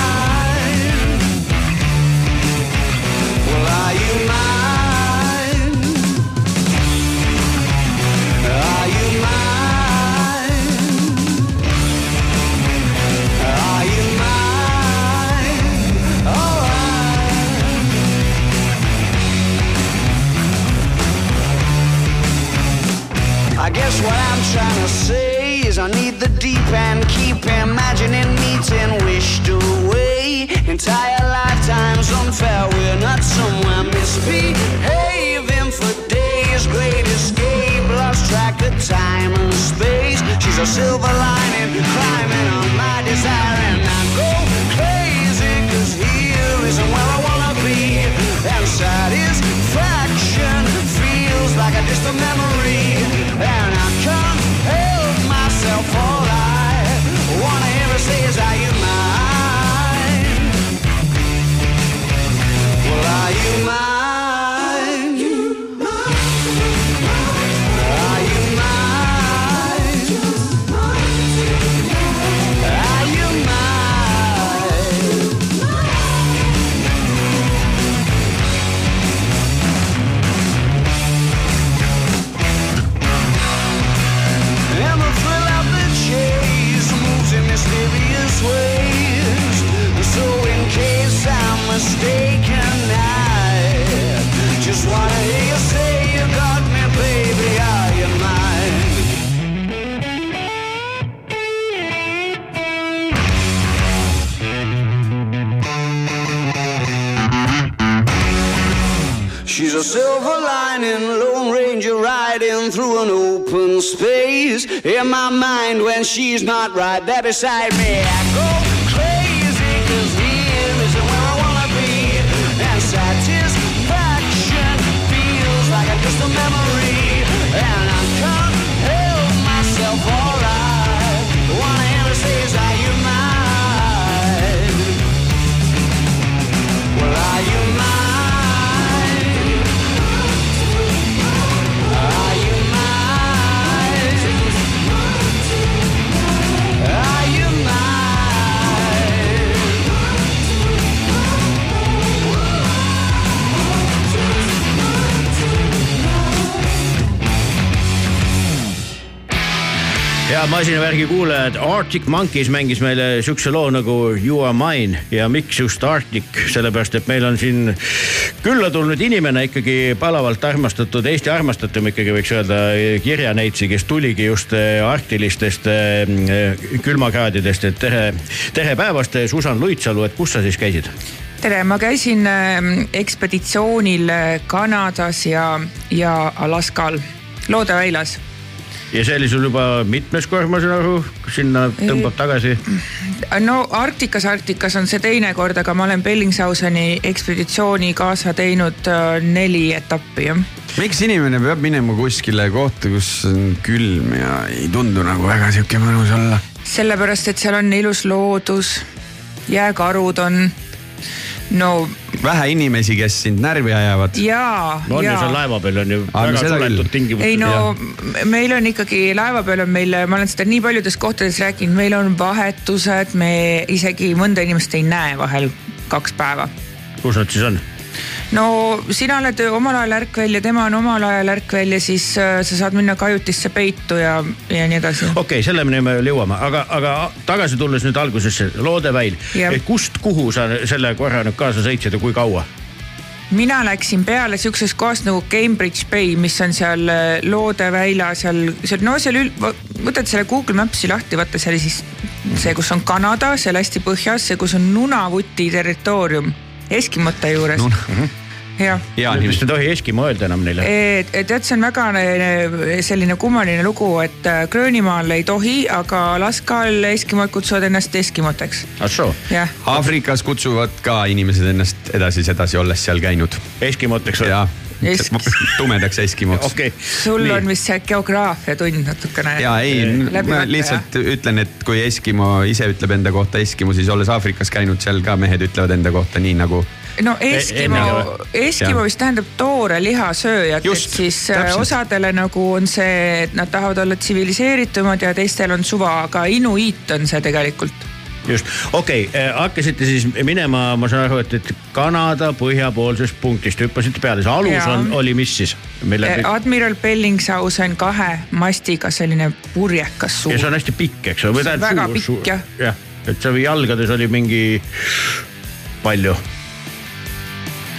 Trying to say is I need the deep end, keep imagining meeting wished away. Entire lifetimes unfair, we're not somewhere misbehaving for days. Great escape, lost track of time and space. She's a silver lining, climbing on my desire, and I go crazy, cause here isn't where I wanna be. And satisfaction feels like a distant memory, and I she's not right. There beside me, I go ja masinavärgi kuulajad, Arctic Monkeys mängis meile siukse loo nagu You are mine ja miks just Arctic, sellepärast et meil on siin külla tulnud inimene ikkagi palavalt armastatud, Eesti armastatum ikkagi võiks öelda kirjaneitsi, kes tuligi just eh, arktilistest eh, külmakraadidest, et tere, tere päevast, Susan Luitsalu, et kus sa siis käisid? tere, ma käisin ekspeditsioonil Kanadas ja, ja Alaskal, Loodeväilas. Ja see oli sul juba mitmes kord, ma saan aru, sinna tõmbab tagasi? no Arktikas, Arktikas on see teine kord, aga ma olen Bellingshauseni ekspeditsiooni kaasa teinud äh, neli etappi jah. miks inimene peab minema kuskile kohta, kus on külm ja ei tundu nagu väga sihuke mõnus olla? sellepärast, et seal on ilus loodus, jääkarud on. no vähe inimesi, kes sind närvi ajavad. jaa, no on ju, seal laeva peal on ju no väga suletud tingimused. ei no meil on ikkagi laeva peal on meil, ma olen seda nii paljudes kohtades rääkinud, meil on vahetused, me isegi mõnda inimest ei näe vahel kaks päeva. kus nad siis on? No sina oled omal ajal ärkvel ja tema on omal ajal ärkvel ja siis äh, sa saad minna kajutisse peitu ja, ja nii edasi. okei okay,, selleni me veel jõuame, aga, aga tagasi tulles nüüd algusesse, Loodeväil kust, kuhu sa selle korra nüüd kaasa sõitsid ja kui kaua? mina läksin peale sihukesest kohast nagu Cambridge Bay, mis on seal äh, Loodeväila seal, seal no seal ül-, võtad selle Google Maps'i lahti, vaata seal siis see, kus on Kanada, seal hästi põhjas, see, kus on Nunavuti territoorium Eskimote juures. jah hea vist ei tohi Eskimo öelda enam neile. et, et tead, see on väga eh, selline kummaline lugu, et äh, Gröönimaal ei tohi, aga Alaskal eskimod kutsuvad ennast eskimoteks, ah. Aafrikas kutsuvad ka inimesed ennast edasi-sedasi, olles seal käinud. Eskimoteks või? Ja Esk- tumedaks eskimoks. okei. sul on vist see geograafiatund natukene. ja ei, ma lihtsalt ütlen, et kui Eskimo ise ütleb enda kohta Eskimo, siis olles Aafrikas käinud, seal ka mehed ütlevad enda kohta nii nagu no Eskimo enne, Eskimo vist tähendab toore lihasööjat, et siis äh, täpselt. osadele nagu on see, et nad tahavad olla tsiviliseeritumad ja teistel on suva, aga inuiit on see tegelikult. Just, okei okay,, hakkasite siis minema, ma saan aru, et, et Kanada põhjapoolsest punktist hüppasite peale, see alus Jaa. on, oli mis siis? mille Eh, Admiral Bellingshausen kahe mastiga selline purjekas ja see suur. on hästi pikk, eks ole, väga pikk, jah. jah, et see jalgades oli mingi palju.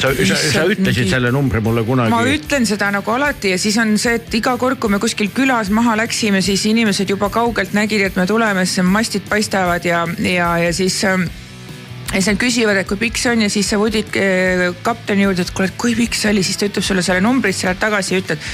sa, sa, sa ütlesid mingi- selle numbri mulle kunagi. ma ütlen seda nagu alati ja siis on see, et iga kord, kui me kuskil külas maha läksime, siis inimesed juba kaugelt nägid, et me tuleme, siis mastid paistavad ja, ja, ja siis ähm, ja siis nad küsivad, et kui pikk see on ja siis sa vudid eh, kapteni juurde, et kuule, et kui pikk see oli, siis ta ütleb sulle selle numbri, siis sa lähed tagasi ja ütled.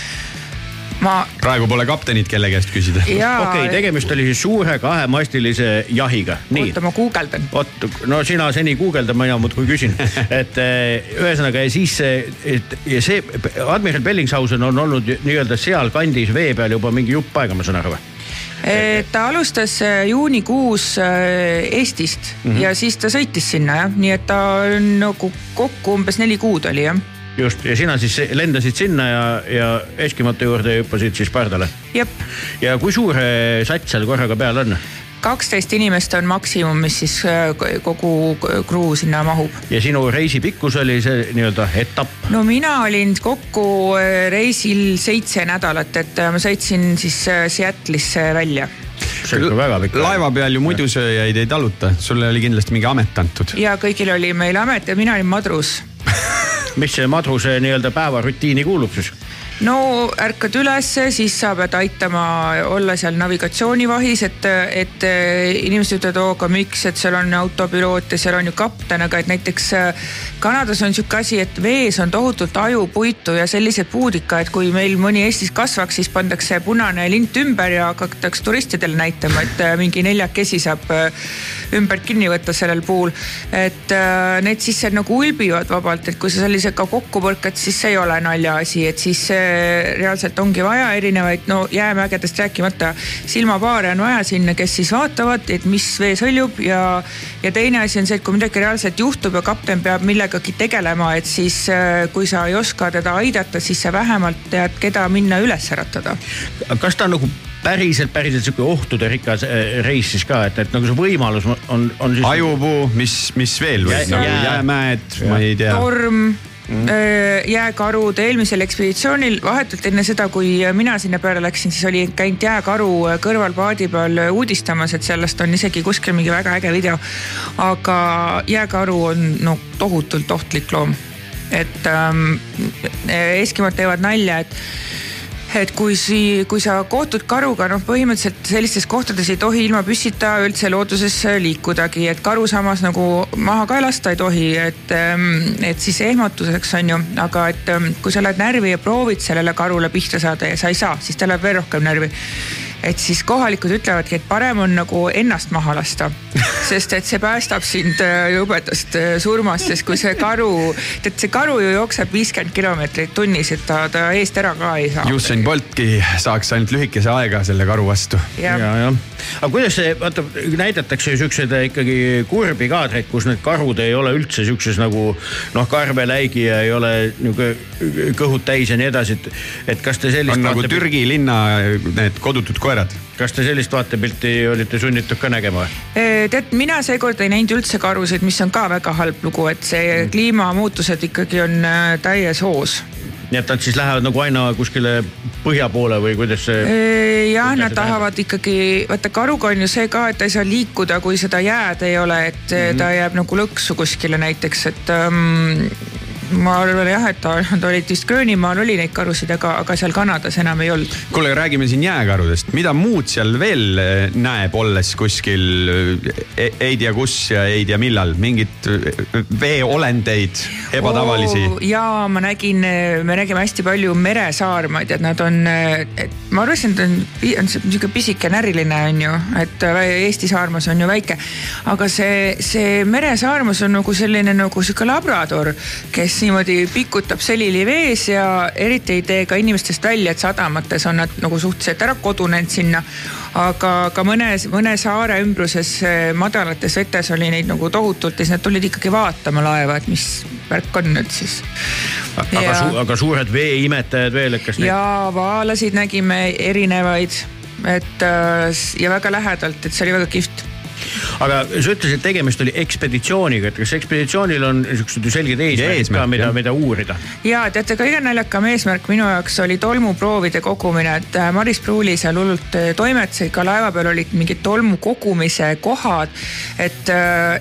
Ma praegu pole kaptenit, kelle käest küsida. okei tegemist oli siis suure kahemastilise jahiga, nii oota, ma guugeldan. vot, no sina seni guugelda, mina muudkui küsin, *laughs* et eh, ühesõnaga ja siis et ja see admiral Bellingshausen on olnud nii-öelda sealkandis vee peal juba mingi jupp aega, ma saan aru või? ta alustas äh, juunikuus Eestist mm -hmm. ja siis ta sõitis sinna jah, nii et ta on nagu kokku umbes neli kuud oli jah. Just ja sina siis lendasid sinna ja, ja Eskimate juurde hüppasid siis pardale. jep, ja kui suur eh, sats seal korraga peal on? kaksteist inimest on maksimum, mis siis äh, kogu kruu sinna mahub. ja sinu reisi pikkus oli see nii-öelda etapp. no mina olin kokku äh, reisil seitse nädalat, et äh, ma sõitsin siis Seattle'isse välja see on ikka väga pikk. laeva peal ju muidusööjaid ei taluta, sulle oli kindlasti mingi amet antud. ja kõigil oli meil amet ja mina olin madrus *laughs* mis see madruse nii-öelda päevarutiini kuulub siis? no ärkad ülesse, siis sa pead aitama olla seal navigatsioonivahis, et, et eh, inimesed ütlevad, oo, aga miks, et seal on autopiloot ja seal on ju kapten, aga et näiteks eh, Kanadas on sihuke asi, et vees on tohutult ajupuitu ja sellised puud ikka, et kui meil mõni Eestis kasvaks, siis pandakse punane lint ümber ja hakatakse turistidele näitama, et eh, mingi neljakesi saab ümbert kinni võtta sellel puul. et eh, need siis nagu ulbivad vabalt, et kui sa sellisega kokku põrkad, siis see ei ole naljaasi, et siis reaalselt ongi vaja erinevaid, no jäämägedest rääkimata, silmapaare on vaja sinna, kes siis vaatavad, et mis vees hõljub ja, ja teine asi on see, et kui midagi reaalselt juhtub ja kapten peab millegagi tegelema, et siis eh, kui sa ei oska teda aidata, siis sa vähemalt tead, keda minna üles äratada. kas ta nagu päriselt, päriselt sihuke ohtuderikas eh, reis siis ka, et, et nagu see võimalus on, on siis. ajupuu, mis, mis veel või Jää- nagu jää- jäämäed, ma ei tea. torm mm., jääkarud eelmisel ekspeditsioonil vahetult enne seda, kui mina sinna peale läksin, siis oli käinud jääkaru kõrval paadi peal uudistamas, et sellest on isegi kuskil mingi väga äge video. aga jääkaru on no tohutult ohtlik loom, et ähm, Eskimod teevad nalja, et et kui si-, kui sa kohtud karuga, noh põhimõtteliselt sellistes kohtades ei tohi ilma püssita üldse looduses liikudagi, et karu samas nagu maha ka lasta ei tohi, et, et siis ehmatuseks on ju, aga et ähm, kui sa lähed närvi ja proovid sellele karule pihta saada ja sa ei saa, siis ta läheb veel rohkem närvi et siis kohalikud ütlevadki, et parem on nagu ennast maha lasta, sest et see päästab sind äh, jubedast äh, surmast, sest kui see karu, tead see karu ju jookseb viiskümmend kilomeetrit tunnis, et ta, ta eest ära ka ei saa. Usain Boltki saaks ainult lühikese aega selle karu vastu. ja, jah. aga kuidas see, vaata näidatakse ju siukseid ikkagi kurbi kaadreid, kus need karud ei ole üldse siukses nagu noh, karveläigi ja ei ole nihuke kõhud täis ja nii edasi, et, et kas te sellist on nagu Türgi linna need kodutud koerad. Kas te sellist vaatepilti olite sunnitud ka nägema või? tead, mina seekord ei näinud üldse karusid, mis on ka väga halb lugu, et see kliimamuutused ikkagi on äh, täies hoos. nii et nad siis lähevad nagu aina kuskile põhja poole või kuidas see? jah, nad see tahavad ikkagi, vaata karuga on ju see ka, et ta ei saa liikuda, kui seda jääd ei ole, et mm -hmm. ta jääb nagu lõksu kuskile näiteks, et ähm, ma arvan jah, et nad olid vist Gröönimaal oli neid karusid, aga, aga seal Kanadas enam ei olnud. kuule, räägime siin jääkarudest, mida muud seal veel eh, näeb, olles kuskil eh, ei tea kus ja ei tea millal, mingit eh, veeolendeid, ebatavalisi ja ma nägin, me nägime hästi palju meresaarmaid, et nad on, ma arvasin, et on, on niisugune pisike näriline on ju, et Eesti saarmas on ju väike. aga see, see meresaarmas on nagu selline nagu sihuke labrador, kes niimoodi pikutab selili vees ja eriti ei tee ka inimestest välja, et sadamates on nad nagu suhteliselt ära kodunenud sinna aga ka mõnes, mõne saare ümbruses eh, madalates vetes oli neid nagu tohutult ja siis nad tulid ikkagi vaatama laeva, et mis värk on nüüd siis. aga ja, su,, aga suured veeimetajad veel, kas neid ja vaalasid nägime erinevaid, et äh, ja väga lähedalt, et see oli väga kihvt. Aga sa ütlesid, et tegemist oli ekspeditsiooniga, et kas ekspeditsioonil on niisugused ju selged eesmärgid Eesmärk, ka, mida, mida uurida? ja teate, kõige naljakam eesmärk minu jaoks oli tolmuproovide kogumine, et äh, Maris Pruuli seal hullult äh, toimetasid, ka laeva peal olid mingid tolmu kogumise kohad. et,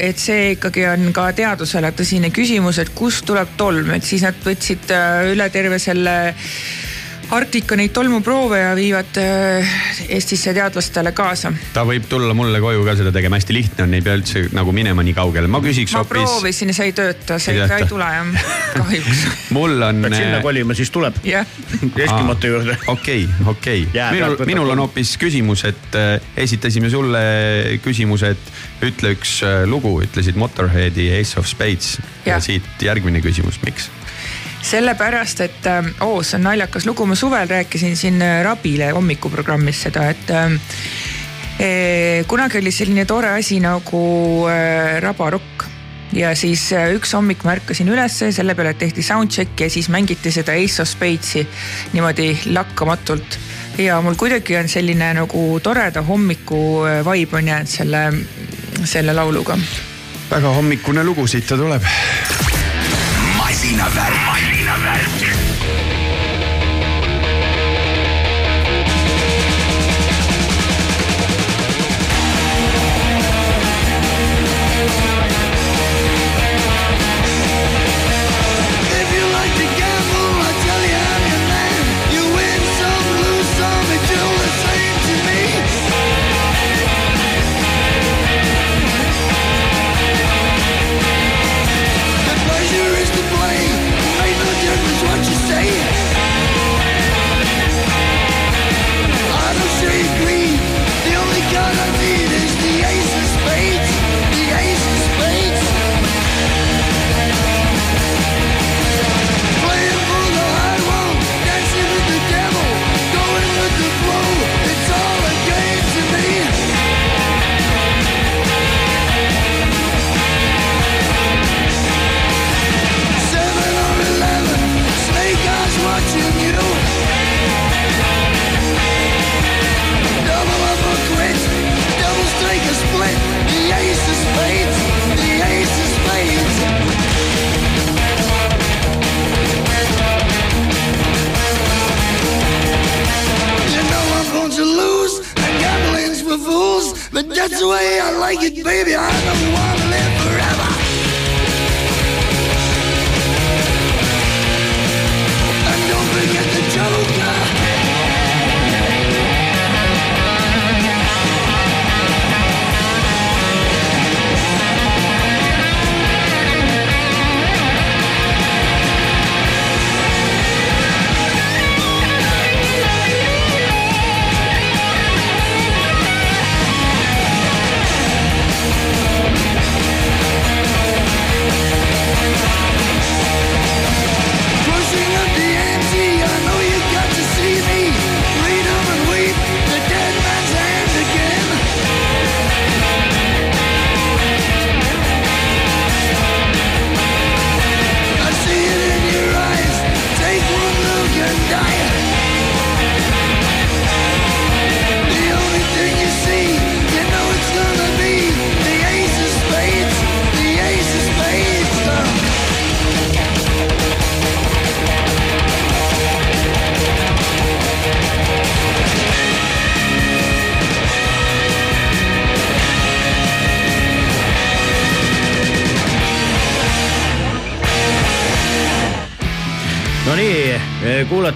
et see ikkagi on ka teadusele tõsine küsimus, et kust tuleb tolm, et siis nad võtsid äh, üle terve selle Arktika neid tolmuproove ja viivad äh, Eestisse teadlastele kaasa. ta võib tulla mulle koju ka seda tegema, hästi lihtne on, ei pea üldse nagu minema nii kaugele, ma küsiks ma hoopis. proovisin ja see ei tööta, see Ei ei tule jah, *laughs* kahjuks. mul on. pead sinna kolima, siis tuleb jah, Eskimote juurde. okei, okei, minul minul on hoopis küsimus, et äh, esitasime sulle küsimuse, et ütle üks äh, lugu, ütlesid Motorheadi Ace of Spades ja, ja siit järgmine küsimus, miks? Sellepärast, et äh, oo, see on naljakas lugu, ma suvel rääkisin siin äh, Rabile hommikuprogrammis seda, et äh, eh, kunagi oli selline tore asi nagu äh, rabarokk ja siis äh, üks hommik ma ärkasin ülesse, selle peale tehti soundcheck ja siis mängiti seda Ace of Spades'i niimoodi lakkamatult. ja mul kuidagi on selline nagu toreda hommiku vibe on jäänud selle, selle lauluga. väga hommikune lugu siit ta tuleb. masinavärk, masinavärk.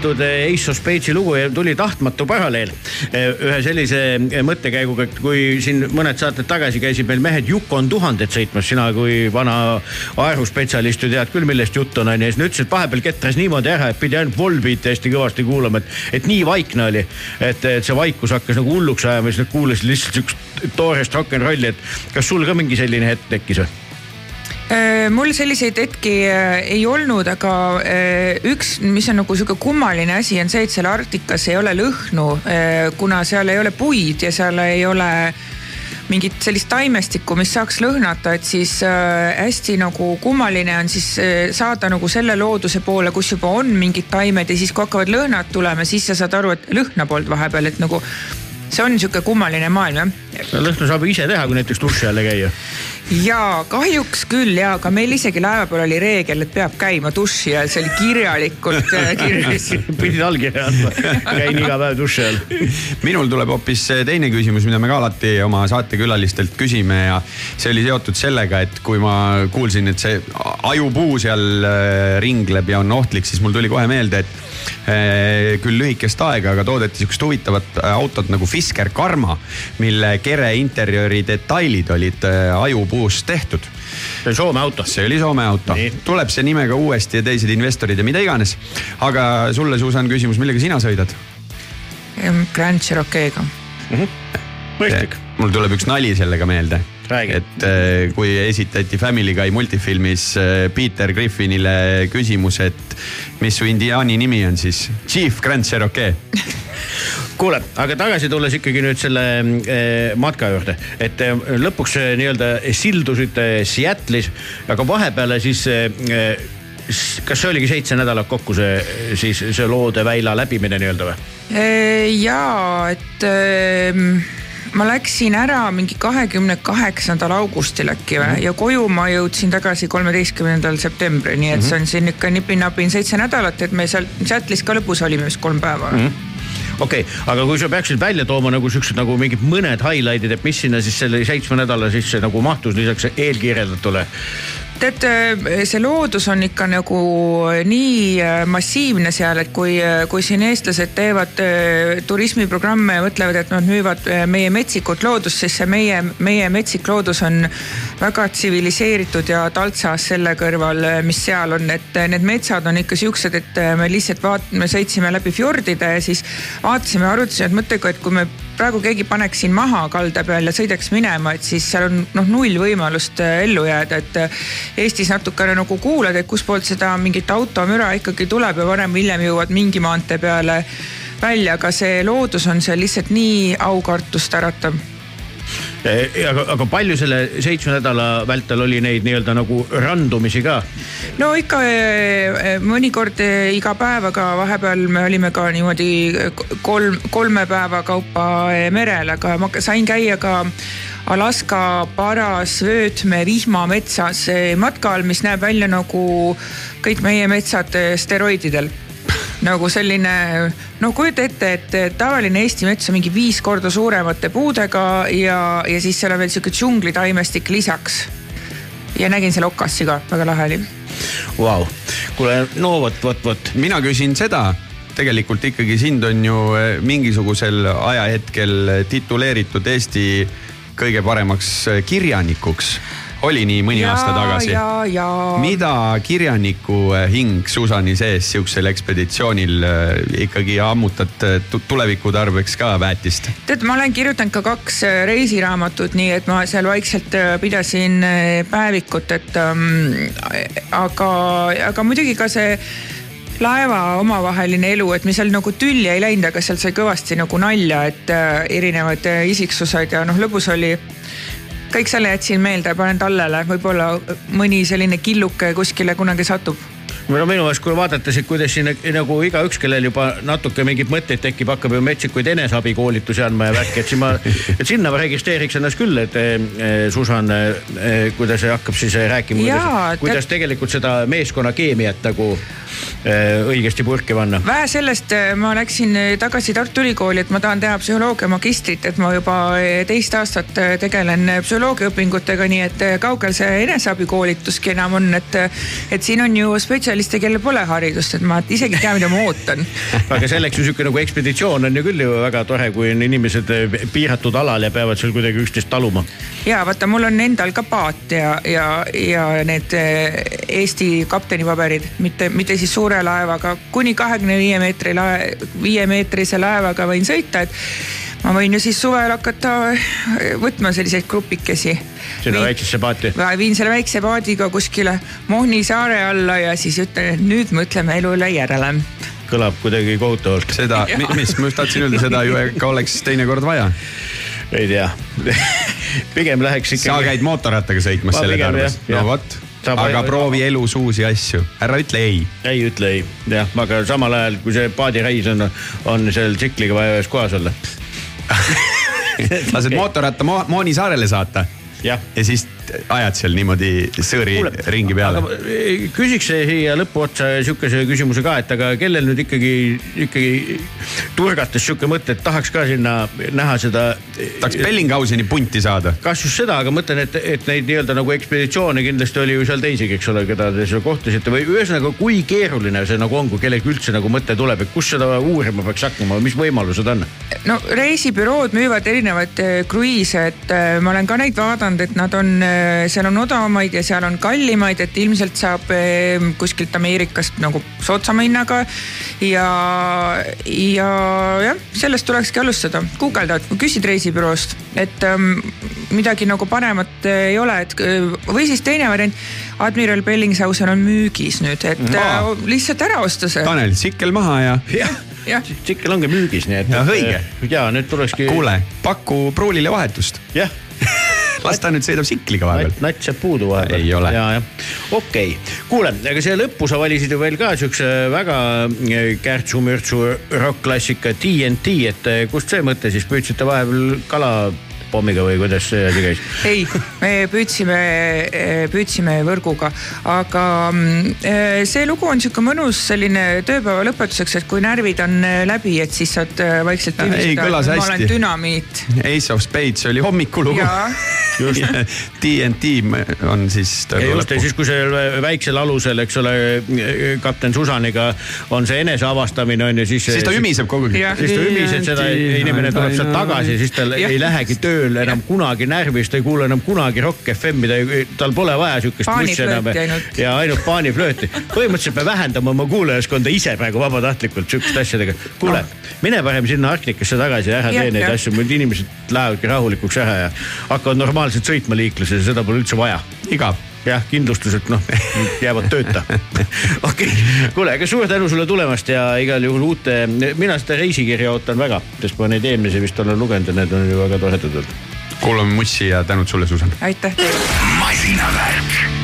Kuulatud Ace of Spades'i lugu ja tuli tahtmatu paralleel ühe sellise mõttekäiguga, et kui siin mõned saated tagasi käisid meil mehed Yukon tuhandet sõitmas, sina kui vana aerospetsialist ju tead küll, millest jutt on, onju. siis nad ütlesid, et vahepeal ketras niimoodi ära, et pidi ainult Volbeat'i hästi kõvasti kuulama, et, et nii vaikne oli. et, et see vaikus hakkas nagu hulluks ajama, siis nad kuulasid lihtsalt siukest toorest rock n rolli, et kas sul ka mingi selline hetk tekkis või? Äh, mul selliseid hetki äh, ei olnud, aga äh, üks, mis on nagu sihuke kummaline asi, on see, et seal Arktikas ei ole lõhnu, kuna seal ei ole puid ja seal ei ole mingit sellist taimestikku, mis saaks lõhnata, et siis äh, hästi nagu kummaline on siis äh, saada nagu selle looduse poole, kus juba on mingid taimed ja siis, kui hakkavad lõhnad tulema, siis sa saad aru, et lõhna polnud vahepeal, et nagu see on sihuke kummaline maailm jah lõhna saab ise teha, kui näiteks duši all käia. Ja kahjuks küll ja, aga meil isegi laeva peal oli reegel, et peab käima duši all, see oli kirjalikult äh, *laughs* kirjas. Pidid allkirja andma, käin iga päev duši all. minul tuleb hoopis teine küsimus, mida me ka alati oma saatekülalistelt küsime ja see oli seotud sellega, et kui ma kuulsin, et see ajupuu seal äh, ringleb ja on ohtlik, siis mul tuli kohe meelde, et äh, küll lühikest aega, aga toodeti sihukest huvitavat autot nagu Fisker Karma, mille kere interjööri detailid olid äh, ajupuust tehtud. see oli Soome auto. see oli Soome auto, tuleb see nimega uuesti ja teised investorid ja mida iganes. aga sulle, Susan, küsimus, millega sina sõidad? Grand Cherokee'ga mm. -hmm. mõistlik. mul tuleb üks nali sellega meelde Räägi. et äh, kui esitati Family Guy multifilmis äh, Peter Griffinile küsimus, et mis su indiaani nimi on, siis Chief Grand Cherokee *laughs* kuule, aga tagasi tulles ikkagi nüüd selle eh, matka juurde, et eh, lõpuks eh, nii-öelda sildusite Seattle'is, aga vahepeale siis eh, kas see oligi seitse nädalat kokku see siis see loodeväila läbimine nii-öelda või? ja, et ma läksin ära mingi kahekümne kaheksandal augustil äkki või mm -hmm. ja koju ma jõudsin tagasi kolmeteistkümnendal septembril, nii et mm -hmm. see on siin ikka nipin-napin seitse nädalat, et me seal Seattle'is ka lõpus olime vist kolm päeva mm. -hmm okei okay,, aga kui sa peaksid välja tooma nagu siuksed nagu mingid mõned highlight'id, et mis sinna siis selle seitsme nädala sisse nagu mahtus lisaks eelkirjeldatule? Tead, see loodus on ikka nagu nii äh, massiivne seal, et kui, äh, kui siin eestlased teevad äh, turismiprogramme ja mõtlevad, et nad müüvad meie metsikut loodust, siis see meie, meie metsik loodus on väga tsiviliseeritud ja taltsas selle kõrval, mis seal on, et need metsad on ikka siuksed, et me lihtsalt vaat-, me sõitsime läbi fjordide ja siis vaatasime, arutasime, et mõttega, et kui me praegu keegi paneks siin maha kalda peal ja sõidaks minema, et siis seal on noh, null võimalust ellu jääda, et Eestis natukene nagu kuulad, et kustpoolt seda mingit automüra ikkagi tuleb ja varem või hiljem jõuad mingi maantee peale välja, aga see loodus on seal lihtsalt nii aukartust äratav aga, aga palju selle seitsme nädala vältel oli neid nii-öelda nagu randumisi ka? no ikka eh, mõnikord eh, iga päev, aga vahepeal me olime ka niimoodi kolm, kolme päeva kaupa merel, aga ma sain käia ka Alaska paras vöötme vihmametsas matkal, mis näeb välja nagu kõik meie metsad steroididel nagu selline, no kujuta ette, et tavaline Eesti mets on mingi viis korda suuremate puudega ja, ja siis seal on veel sihuke džunglitaimestik lisaks. ja nägin seal okassi ka, väga lahe oli. Vau, kuule, no vot, vot, vot. mina küsin seda tegelikult ikkagi sind on ju eh, mingisugusel ajahetkel tituleeritud Eesti kõige paremaks äh, kirjanikuks oli nii mõni ja, aasta tagasi. mida kirjaniku äh, hing Susani sees sihukesel ekspeditsioonil äh, ikkagi ammutad tuleviku tarbeks ka väetist? tead, ma olen kirjutanud ka kaks reisiraamatut, nii et ma seal vaikselt pidasin päevikut, et ähm, aga, aga muidugi ka see laeva omavaheline elu, et me seal nagu tülli ei läinud, aga seal sai kõvasti nagu nalja, et äh, erinevad äh, isiksused ja noh, lõbus oli. Kõik selle jätsin meelde, panen tallele, võib-olla mõni selline killuke kuskile kunagi satub no minu meelest, kui vaadates, et kuidas siin nagu igaüks, kellel juba natuke mingeid mõtteid tekib, hakkab ju metsikuid eneseabikoolitusi andma ja värki, et siis ma, *laughs* et sinna ma registreeriks ennast küll, et eh, Susan eh,, kuidas hakkab siis rääkima, kuidas, kuidas tegelikult seda meeskonna keemiat nagu eh, õigesti purki panna. vähe sellest, eh, ma läksin tagasi Tartu Ülikooli, et ma tahan teha psühholoogia magistrit, et ma juba teist aastat tegelen psühholoogiaõpingutega, nii et kaugel see eneseabikoolituski enam on, et, et siin on ju spetsialistid spetsialiste, kellel pole haridust, et ma isegi ei tea, mida ma ootan *laughs* aga selleks ju sihuke nagu ekspeditsioon on ju küll ju väga tore, kui on inimesed eh, piiratud alal ja peavad seal kuidagi üksteist taluma. ja vaata, mul on endal ka paat ja, ja, ja need eh, Eesti kaptenipaberid, mitte, mitte siis suure laevaga, kuni kahekümne viie meetri lae, viiemeetrise laevaga võin sõita, et ma võin ju siis suvel hakata eh, võtma selliseid grupikesi. sinna väiksesse paati? viin selle väikse paadiga kuskile Mohni saare alla ja siis ütlen, et nüüd mõtleme elu üle järele. kõlab kuidagi kohutavalt. seda, *laughs* mis ma just tahtsin öelda, seda ju ikka oleks teinekord vaja. ei tea *laughs* pigem läheks ikka. sa käid mootorrattaga sõitmas selle tarbes, no vot aga proovi elus uusi asju, ära ütle ei. ei ütle ei, jah, aga samal ajal kui see paadireis on, on seal tsikliga vaja ühes kohas olla *laughs* lased Okei. mootorratta Mo Mooni saarele saata ja siis ajad seal niimoodi sõõri Kuule, ringi peale aga eh, küsiks siia lõppu otsa sihukese küsimuse ka, et aga kellel nüüd ikkagi, ikkagi turgates sihuke mõte, et tahaks ka sinna näha seda. tahaks Bellinghauseni punti saada kas just seda, aga mõtlen, et, et neid nii-öelda nagu ekspeditsioone kindlasti oli ju seal teisigi, eks ole, keda te seal kohtusite või ühesõnaga, kui keeruline see nagu on, kui kellelgi üldse nagu mõte tuleb, et kus seda uurima peaks hakkama, mis võimalused on? no reisibürood müüvad erinevaid eh, kruiise, et eh, ma olen ka neid vaadanud, et nad on, seal on odavamaid ja seal on kallimaid, et ilmselt saab eh, kuskilt Ameerikast nagu soodsama hinnaga. ja, ja jah, sellest tulekski alustada, guugeldad, küsid reisibüroost, et ähm, midagi nagu paremat eh, ei ole, et või siis teine variant. Admiral Bellingshausen on müügis nüüd, et äh, lihtsalt ära osta see. Tanel, sikkel maha ja jah, tsikkel ongi müügis, nii et. Ja õige. ja nüüd tulekski. kuule, paku pruulile vahetust. jah *laughs* las ta nüüd sõidab sikliga vahepeal. nats jääb puudu vahepeal. Ei ole. ja, jah, okei okay., kuule, aga siia lõppu sa valisid ju veel ka siukse väga eh, kärtsu-mürtsu rokk-klassika TNT, et eh, kust see mõte siis püüdsite vahepeal kalapommiga või kuidas see asi käis? ei, me püüdsime, püüdsime võrguga, aga mm, eh, see lugu on sihuke mõnus selline tööpäeva lõpetuseks, et kui närvid on läbi, et siis saad eh, vaikselt Ei, tunnistada, kõlas et ma hästi. olen dünamiit. Ace of Spades oli hommikulugu. TNT *laughs* on siis just, ja siis, kui sellel väiksel alusel, eks ole, kapten Susaniga on see eneseavastamine on ju, siis. siis ta ümiseb kogu aeg siis ta ümiseb seda, inimene tuleb sealt tagasi, siis tal ei lähegi tööl enam kunagi närvis, ta ei kuule enam kunagi Rock FM-i, tal pole vaja sihukest bussi enam ja ainult paaniflööti. põhimõtteliselt me vähendame oma kuulajaskonda ise praegu vabatahtlikult sihukeste asjadega. kuule, mine parem sinna Arknikasse tagasi ja ära tee neid asju, muidu inimesed lähevadki rahulikuks ära ja hakkavad normaalselt sõitma liikluses ja seda pole üldse vaja igav. jah, kindlustused noh, jäävad tööta. *laughs* okei okay., kuule, aga suur tänu sulle tulemast ja igal juhul uute, mina seda reisikirja ootan väga, sest ma neid eelmisi vist olen lugenud ja need on ju väga toredad olnud. kuulame Mussi ja tänud sulle, Susan. aitäh teile. masinavärk.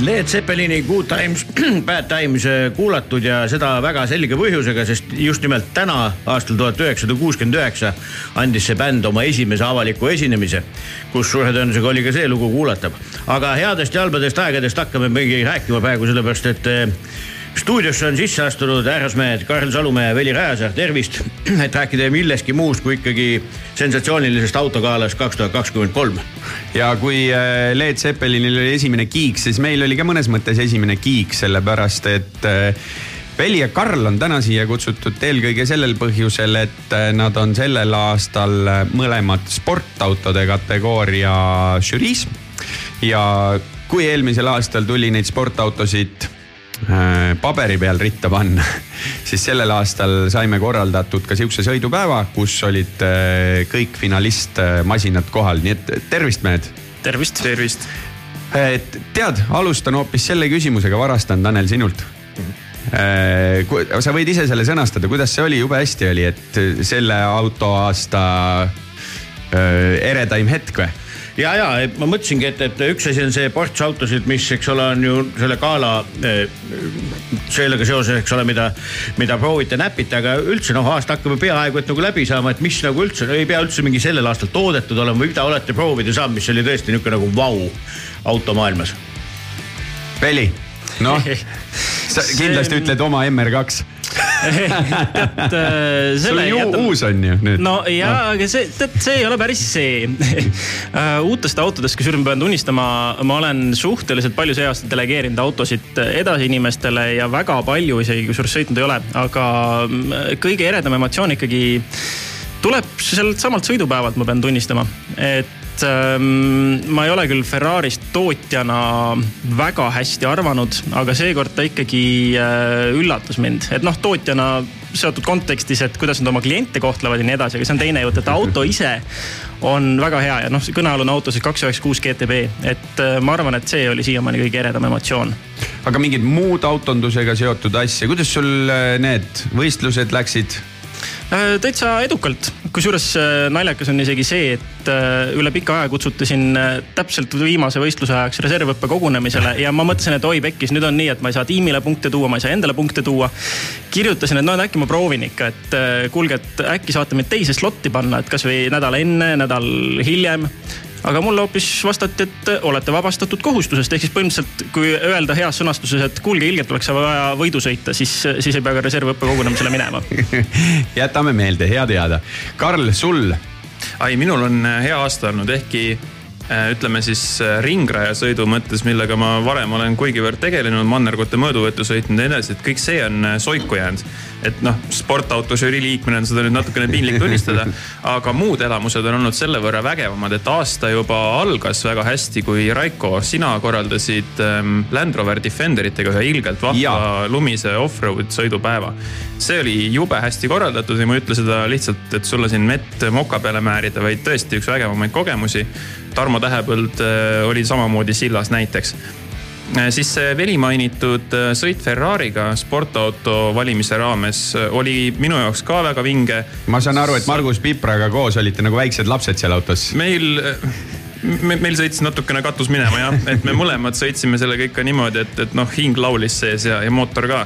Led Zeppelini Good Times, *clears throat* Bad Times äh, kuulatud ja seda väga selge põhjusega, sest just nimelt täna, aastal tuhat üheksasada kuuskümmend üheksa andis see bänd oma esimese avaliku esinemise, kus suure tõenäosusega oli ka see lugu kuulatav. aga headest ja halbadest aegadest hakkame mingi rääkima praegu, sellepärast et äh, stuudiosse on sisse astunud härrasmehed Karl Salumäe ja Veli Rajasaar, tervist, *clears throat* et rääkida millestki muust kui ikkagi sensatsioonilisest autogalast kaks tuhat kakskümmend kolm ja kui äh, Led Zeppelinil oli esimene kiik, siis meil oli ka mõnes mõttes esimene kiik, sellepärast et äh, Veli ja Karl on täna siia kutsutud eelkõige sellel põhjusel, et äh, nad on sellel aastal äh, mõlemad sportautode kategooria žüriis. ja kui eelmisel aastal tuli neid sportautosid äh, paberi peal ritta panna, *laughs* siis sellel aastal saime korraldatud ka sihukese sõidupäeva, kus olid äh, kõik finalistmasinad kohal, nii et tervist, mehed. tervist. tervist. et tead, alustan hoopis selle küsimusega, varastan Tanel sinult. sa võid ise selle sõnastada, kuidas see oli, jube hästi oli, et selle autoaasta äh, eredaim hetk või? ja, ja ma mõtlesingi, et, et üks asi on see ports autosid, mis, eks ole, on ju selle gala eh, sellega seoses, eks ole, mida, mida proovite, näpite, aga üldse noh, aasta hakkab ju peaaegu et nagu läbi saama, et mis nagu üldse ei pea üldse mingi sellel aastal toodetud olema või mida olete proovida saanud, mis oli tõesti niisugune nagu vau automaailmas. Veli, noh, *laughs* sa kindlasti ütled oma MR2 tead äh, selle on ju uus on ju nüüd. no ja, aga see, tead, see ei ole päris see. *laughs* Äh, uutest autodest, kusjuures ma pean tunnistama, ma olen suhteliselt palju see aasta delegeerinud autosid edasi inimestele ja väga palju isegi, kusjuures sõitnud ei ole, aga mm, kõige eredam emotsioon ikkagi tuleb sealt samalt sõidupäevalt, ma pean tunnistama, et ähm, ma ei ole küll Ferrarist tootjana väga hästi arvanud, aga seekord ta ikkagi äh, üllatas mind, et noh, tootjana seotud kontekstis, et kuidas nad oma kliente kohtlevad ja nii edasi, aga see on teine jutt, et auto *laughs* ise on väga hea ja noh, see kõnealune auto siis kaks üheksa kuus GTB, et äh, ma arvan, et see oli siiamaani kõige eredam emotsioon. aga mingid muud autondusega seotud asja, kuidas sul äh, need võistlused läksid? Äh, täitsa edukalt, kusjuures äh, naljakas on isegi see, et äh, üle pika aja kutsuti sind täpselt viimase võistluse ajaks reservõppe kogunemisele ja ma mõtlesin, et oi pekkis, nüüd on nii, et ma ei saa tiimile punkte tuua, ma ei saa endale punkte tuua. kirjutasin, et no äkki ma proovin ikka, et kuulge, et äkki saate mind teise slotti panna, et kasvõi nädal enne, nädal hiljem aga mulle hoopis vastati, et olete vabastatud kohustusest, ehk siis põhimõtteliselt kui öelda heas sõnastuses, et kuulge, ilgelt oleks vaja võidu sõita, siis, siis ei pea ka reservõppe kogunemisele minema *laughs* jätame meelde, hea teada. Karl, sul? ai, minul on hea aasta olnud, ehkki Äh, ütleme siis äh, ringrajasõidu mõttes, millega ma varem olen kuigivõrd tegelenud, mannergute mõõduvõttu sõitnud ja nii edasi, et kõik see on äh, soiku jäänud. Et noh, sportauto žürii liikmena on seda nüüd natukene piinlik tunnistada, *laughs* aga muud elamused on olnud selle võrra vägevamad, et aasta juba algas väga hästi, kui Raiko, sina korraldasid ähm, Land Rover Defenderitega ühe ilgelt vahva lumise off-road sõidupäeva. see oli jube hästi korraldatud ja ma ei ütle seda lihtsalt, et sulle siin mett moka peale määrida, vaid tõesti üks vägevamaid kogemusi. Tarmo Tähepõld äh, oli samamoodi sillas näiteks siis see velimainitud äh, sõit Ferrari'ga sportauto valimise raames oli minu jaoks ka väga vinge. ma saan aru, et Margus Pipraga koos olite nagu väiksed lapsed seal autos. meil me, meil sõitis natukene katus minema jah, et me mõlemad sõitsime sellega ikka niimoodi, et, et noh, hing laulis sees ja, ja mootor ka.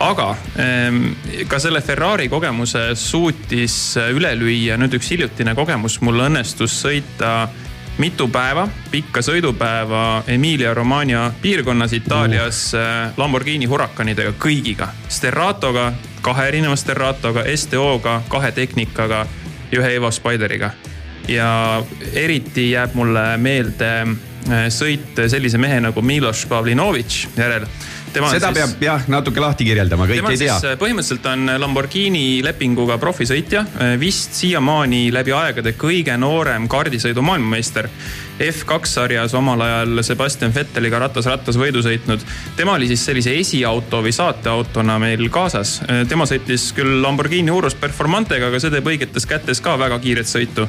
aga ehm, ka selle Ferrari kogemuse suutis üle lüüa nüüd üks hiljutine kogemus, mul õnnestus sõita mitu päeva, pikka sõidupäeva Emilia Romagna piirkonnas Itaalias uh. Lamborghini Huracanidega kõigiga. Sterratoga, kahe erineva Sterratoga, STO-ga, kahe Technicaga ja ühe Evo Spideriga. ja eriti jääb mulle meelde äh, sõit sellise mehe nagu Miloš Pavlinovitš järel seda siis, peab jah natuke lahti kirjeldama, kõik ei tea. Põhimõtteliselt on Lamborghini lepinguga profisõitja, äh, vist siiamaani läbi aegade kõige noorem kaardisõidu maailmameister. F2 sarjas omal ajal Sebastian Vetteliga ratas rattas võidu sõitnud. tema oli siis sellise esiauto või saateautona meil kaasas. Äh, tema sõitis küll Lamborghini Urus Performantega, aga see teeb õigetes kätes ka väga kiiret sõitu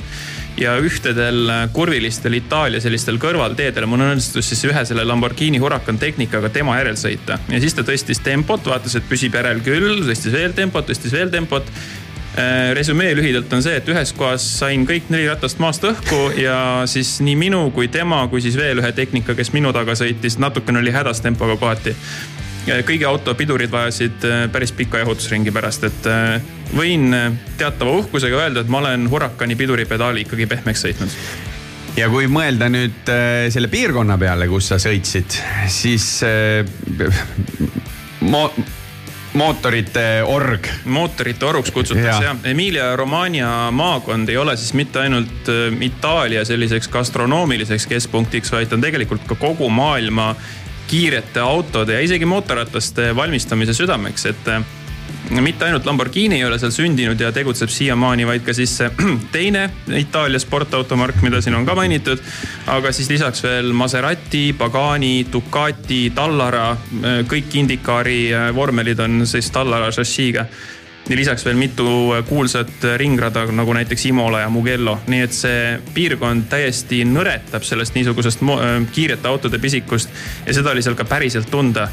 ja ühtedel kurvilistel Itaalia sellistel kõrvalteedel mul õnnestus siis ühe selle Lamborghini Huracan tehnikaga tema järel sõita. ja siis ta tõstis tempot, vaatas, et püsib järel küll, tõstis veel tempot, tõstis veel tempot äh, resümee lühidalt on see, et ühes kohas sain kõik neli ratast maast õhku ja siis nii minu kui tema, kui siis veel ühe tehnika, kes minu taga sõitis, natukene oli hädas tempoga kohati kõigi auto pidurid vajasid äh, päris pika jahutusringi pärast, et äh, võin äh, teatava uhkusega öelda, et ma olen Huracani piduripedaali ikkagi pehmeks sõitnud ja kui mõelda nüüd selle piirkonna peale, kus sa sõitsid, siis mo mootorite org. mootorite orguks kutsutakse jah. Emilia Romagna maakond ei ole siis mitte ainult Itaalia selliseks gastronoomiliseks keskpunktiks, vaid on tegelikult ka kogu maailma kiirete autode ja isegi mootorrataste valmistamise südameks, et äh, mitte ainult Lamborghini ei ole seal sündinud ja tegutseb siiamaani, vaid ka siis *clears throat* teine Itaalia sportautomark, mida siin on ka mainitud. aga siis lisaks veel Maserati, Pagani, Ducati, Tallara, äh, kõik Indikaari äh, vormelid on siis Tallara šassiiga ja lisaks veel mitu kuulsat ringrada nagu näiteks Imola ja Mugello, nii et see piirkond täiesti nõretab sellest niisugusest äh, kiirete autode pisikust. Ja seda oli seal ka päriselt tunda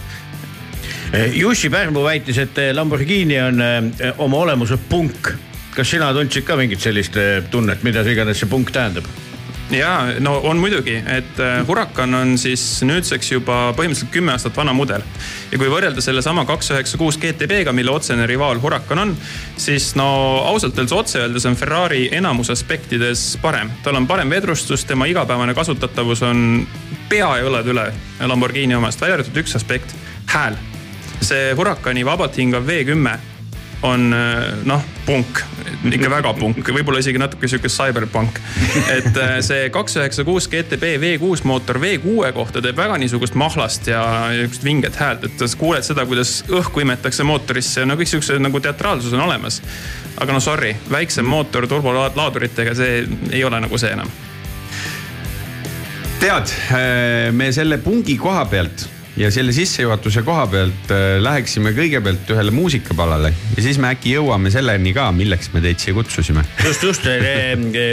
Jussi Pärmu väitis, et Lamborghini on äh, oma olemuselt punk. kas sina tundsid ka mingit sellist tunnet, mida see iganes see punk tähendab? ja no on muidugi, et Huracan on siis nüüdseks juba põhimõtteliselt kümme aastat vana mudel. ja kui võrrelda sellesama kaks üheksa kuus GTB-ga, mille otsene rivaal Huracan on, siis no ausalt öeldes otse öeldes on Ferrari enamus aspektides parem. tal on parem vedrustus, tema igapäevane kasutatavus on pea ja õlad üle Lamborghini omast, välja arvatud üks aspekt, hääl. See Huracani vabalt hingav V10 on äh, noh, punk, ikka väga punk, võib-olla isegi natuke sihuke cyberpunk. et äh, see kaks üheksa kuus GTB V6 mootor V6 kohta teeb väga niisugust mahlast ja niisugust vinget häält, et sa kuuled seda, kuidas õhku imetakse mootorisse, no kõik siukse nagu teatraalsus on olemas. aga no sorry, väiksem mootor turbolaaduritega, see ei ole nagu see enam tead, äh, me selle pungi koha pealt ja selle sissejuhatuse koha pealt äh, läheksime kõigepealt ühele muusikapalale ja siis me äkki jõuame selleni ka, milleks me teid siia kutsusime. just, just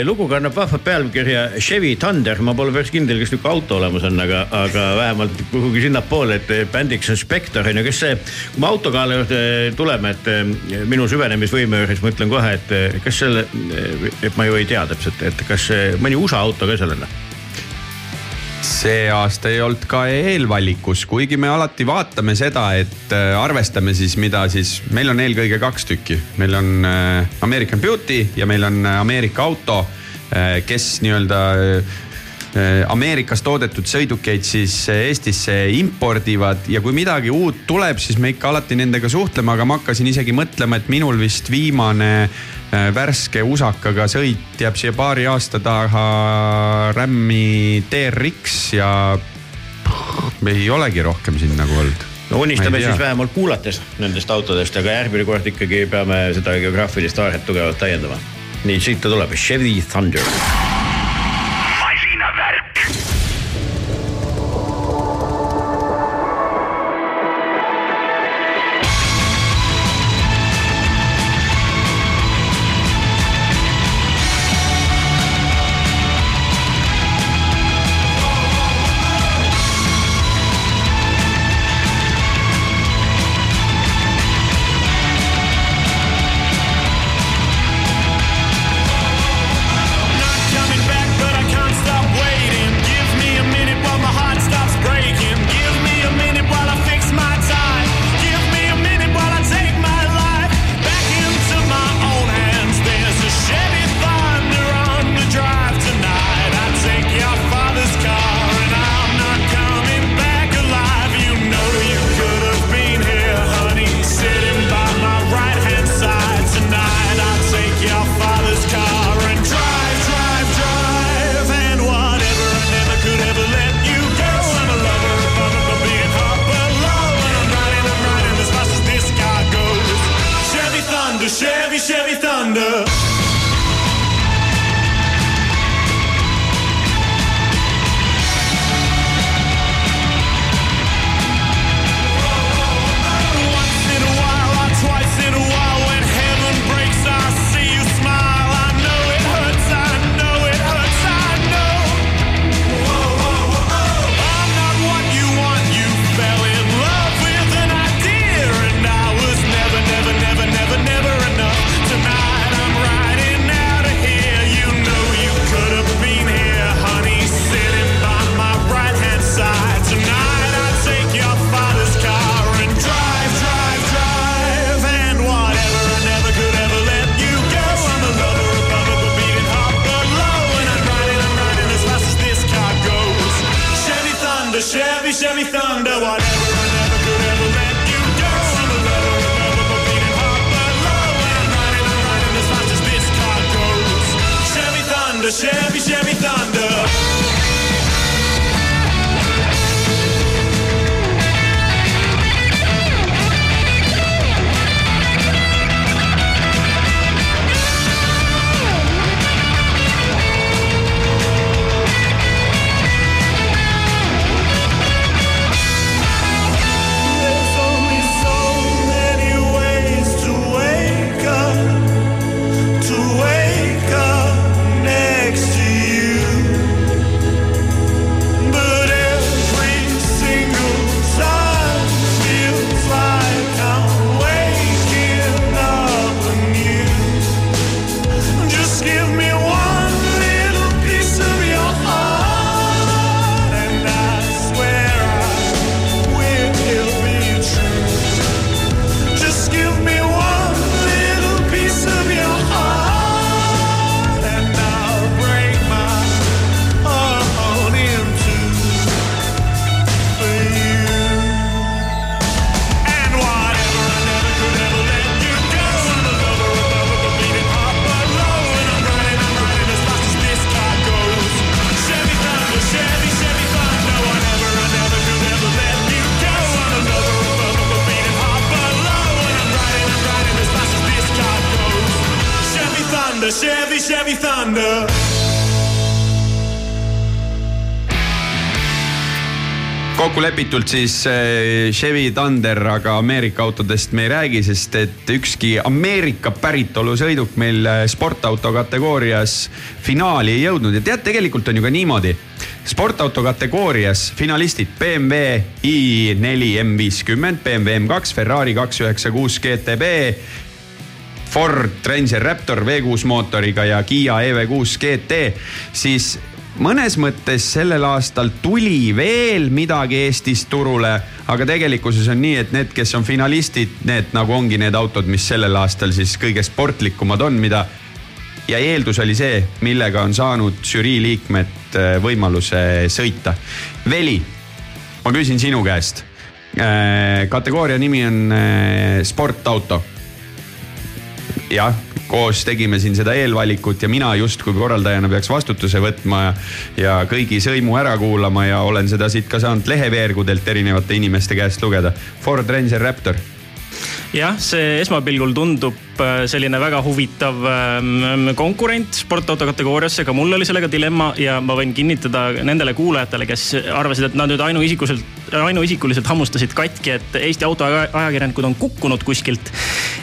lugu kannab vahvat pealkirja Chevy Thunder, ma pole päris kindel, kas niisugune auto olemas on, aga, aga vähemalt kuhugi sinnapoole, et bändiks on Spectre on ju, kes see, kui me autokaala juurde tuleme, et minu süvenemisvõime juures ma ütlen kohe, et kas selle, et ma ju ei tea täpselt, et kas mõni USA auto ka seal on? See aasta ei olnud ka eelvalikus, kuigi me alati vaatame seda, et äh, arvestame siis, mida siis, meil on eelkõige kaks tükki. meil on äh, American Beauty ja meil on äh, Ameerika auto, kes nii-öelda Ameerikas toodetud sõidukeid siis Eestisse impordivad ja kui midagi uut tuleb, siis me ikka alati nendega suhtleme, aga ma hakkasin isegi mõtlema, et minul vist viimane Äh, värske usakaga sõit jääb siia paari aasta taha Rämmi TRX ja ei olegi rohkem siin nagu olnud. No unistame siis vähemalt kuulates nendest autodest, aga järgmine kord ikkagi peame seda geograafilist aaret tugevalt täiendama. nii, siit ta tuleb, Chevy Thunder kokkulepitult siis äh, Chevy Thunder, aga Ameerika autodest me ei räägi, sest et ükski Ameerika päritolu sõiduk meil äh, sportauto kategoorias finaali ei jõudnud ja tead, tegelikult on ju ka niimoodi. sportauto kategoorias finalistid BMW i4 M50, BMW M2, Ferrari kaks üheksa kuus GTB. Ford Ranger Raptor V6 mootoriga ja Kiia EV6 GT, siis mõnes mõttes sellel aastal tuli veel midagi Eestis turule, aga tegelikkuses on nii, et need, kes on finalistid, need nagu ongi need autod, mis sellel aastal siis kõige sportlikumad on, mida ja eeldus oli see, millega on saanud žürii liikmed äh, võimaluse sõita. Veli, ma küsin sinu käest. Äh, kategooria nimi on äh, sportauto. jah, koos tegime siin seda eelvalikut ja mina justkui korraldajana peaks vastutuse võtma ja, ja kõigi sõimu ära kuulama ja olen seda siit ka saanud leheveergudelt erinevate inimeste käest lugeda. Ford Ranger Raptor jah, see esmapilgul tundub äh, selline väga huvitav ähm, konkurent sportauto kategooriasse, ka mul oli sellega dilemma ja ma võin kinnitada nendele kuulajatele, kes arvasid, et nad nüüd ainuisikuliselt, ainuisikuliselt hammustasid katki, et Eesti autoajakirjanikud on kukkunud kuskilt.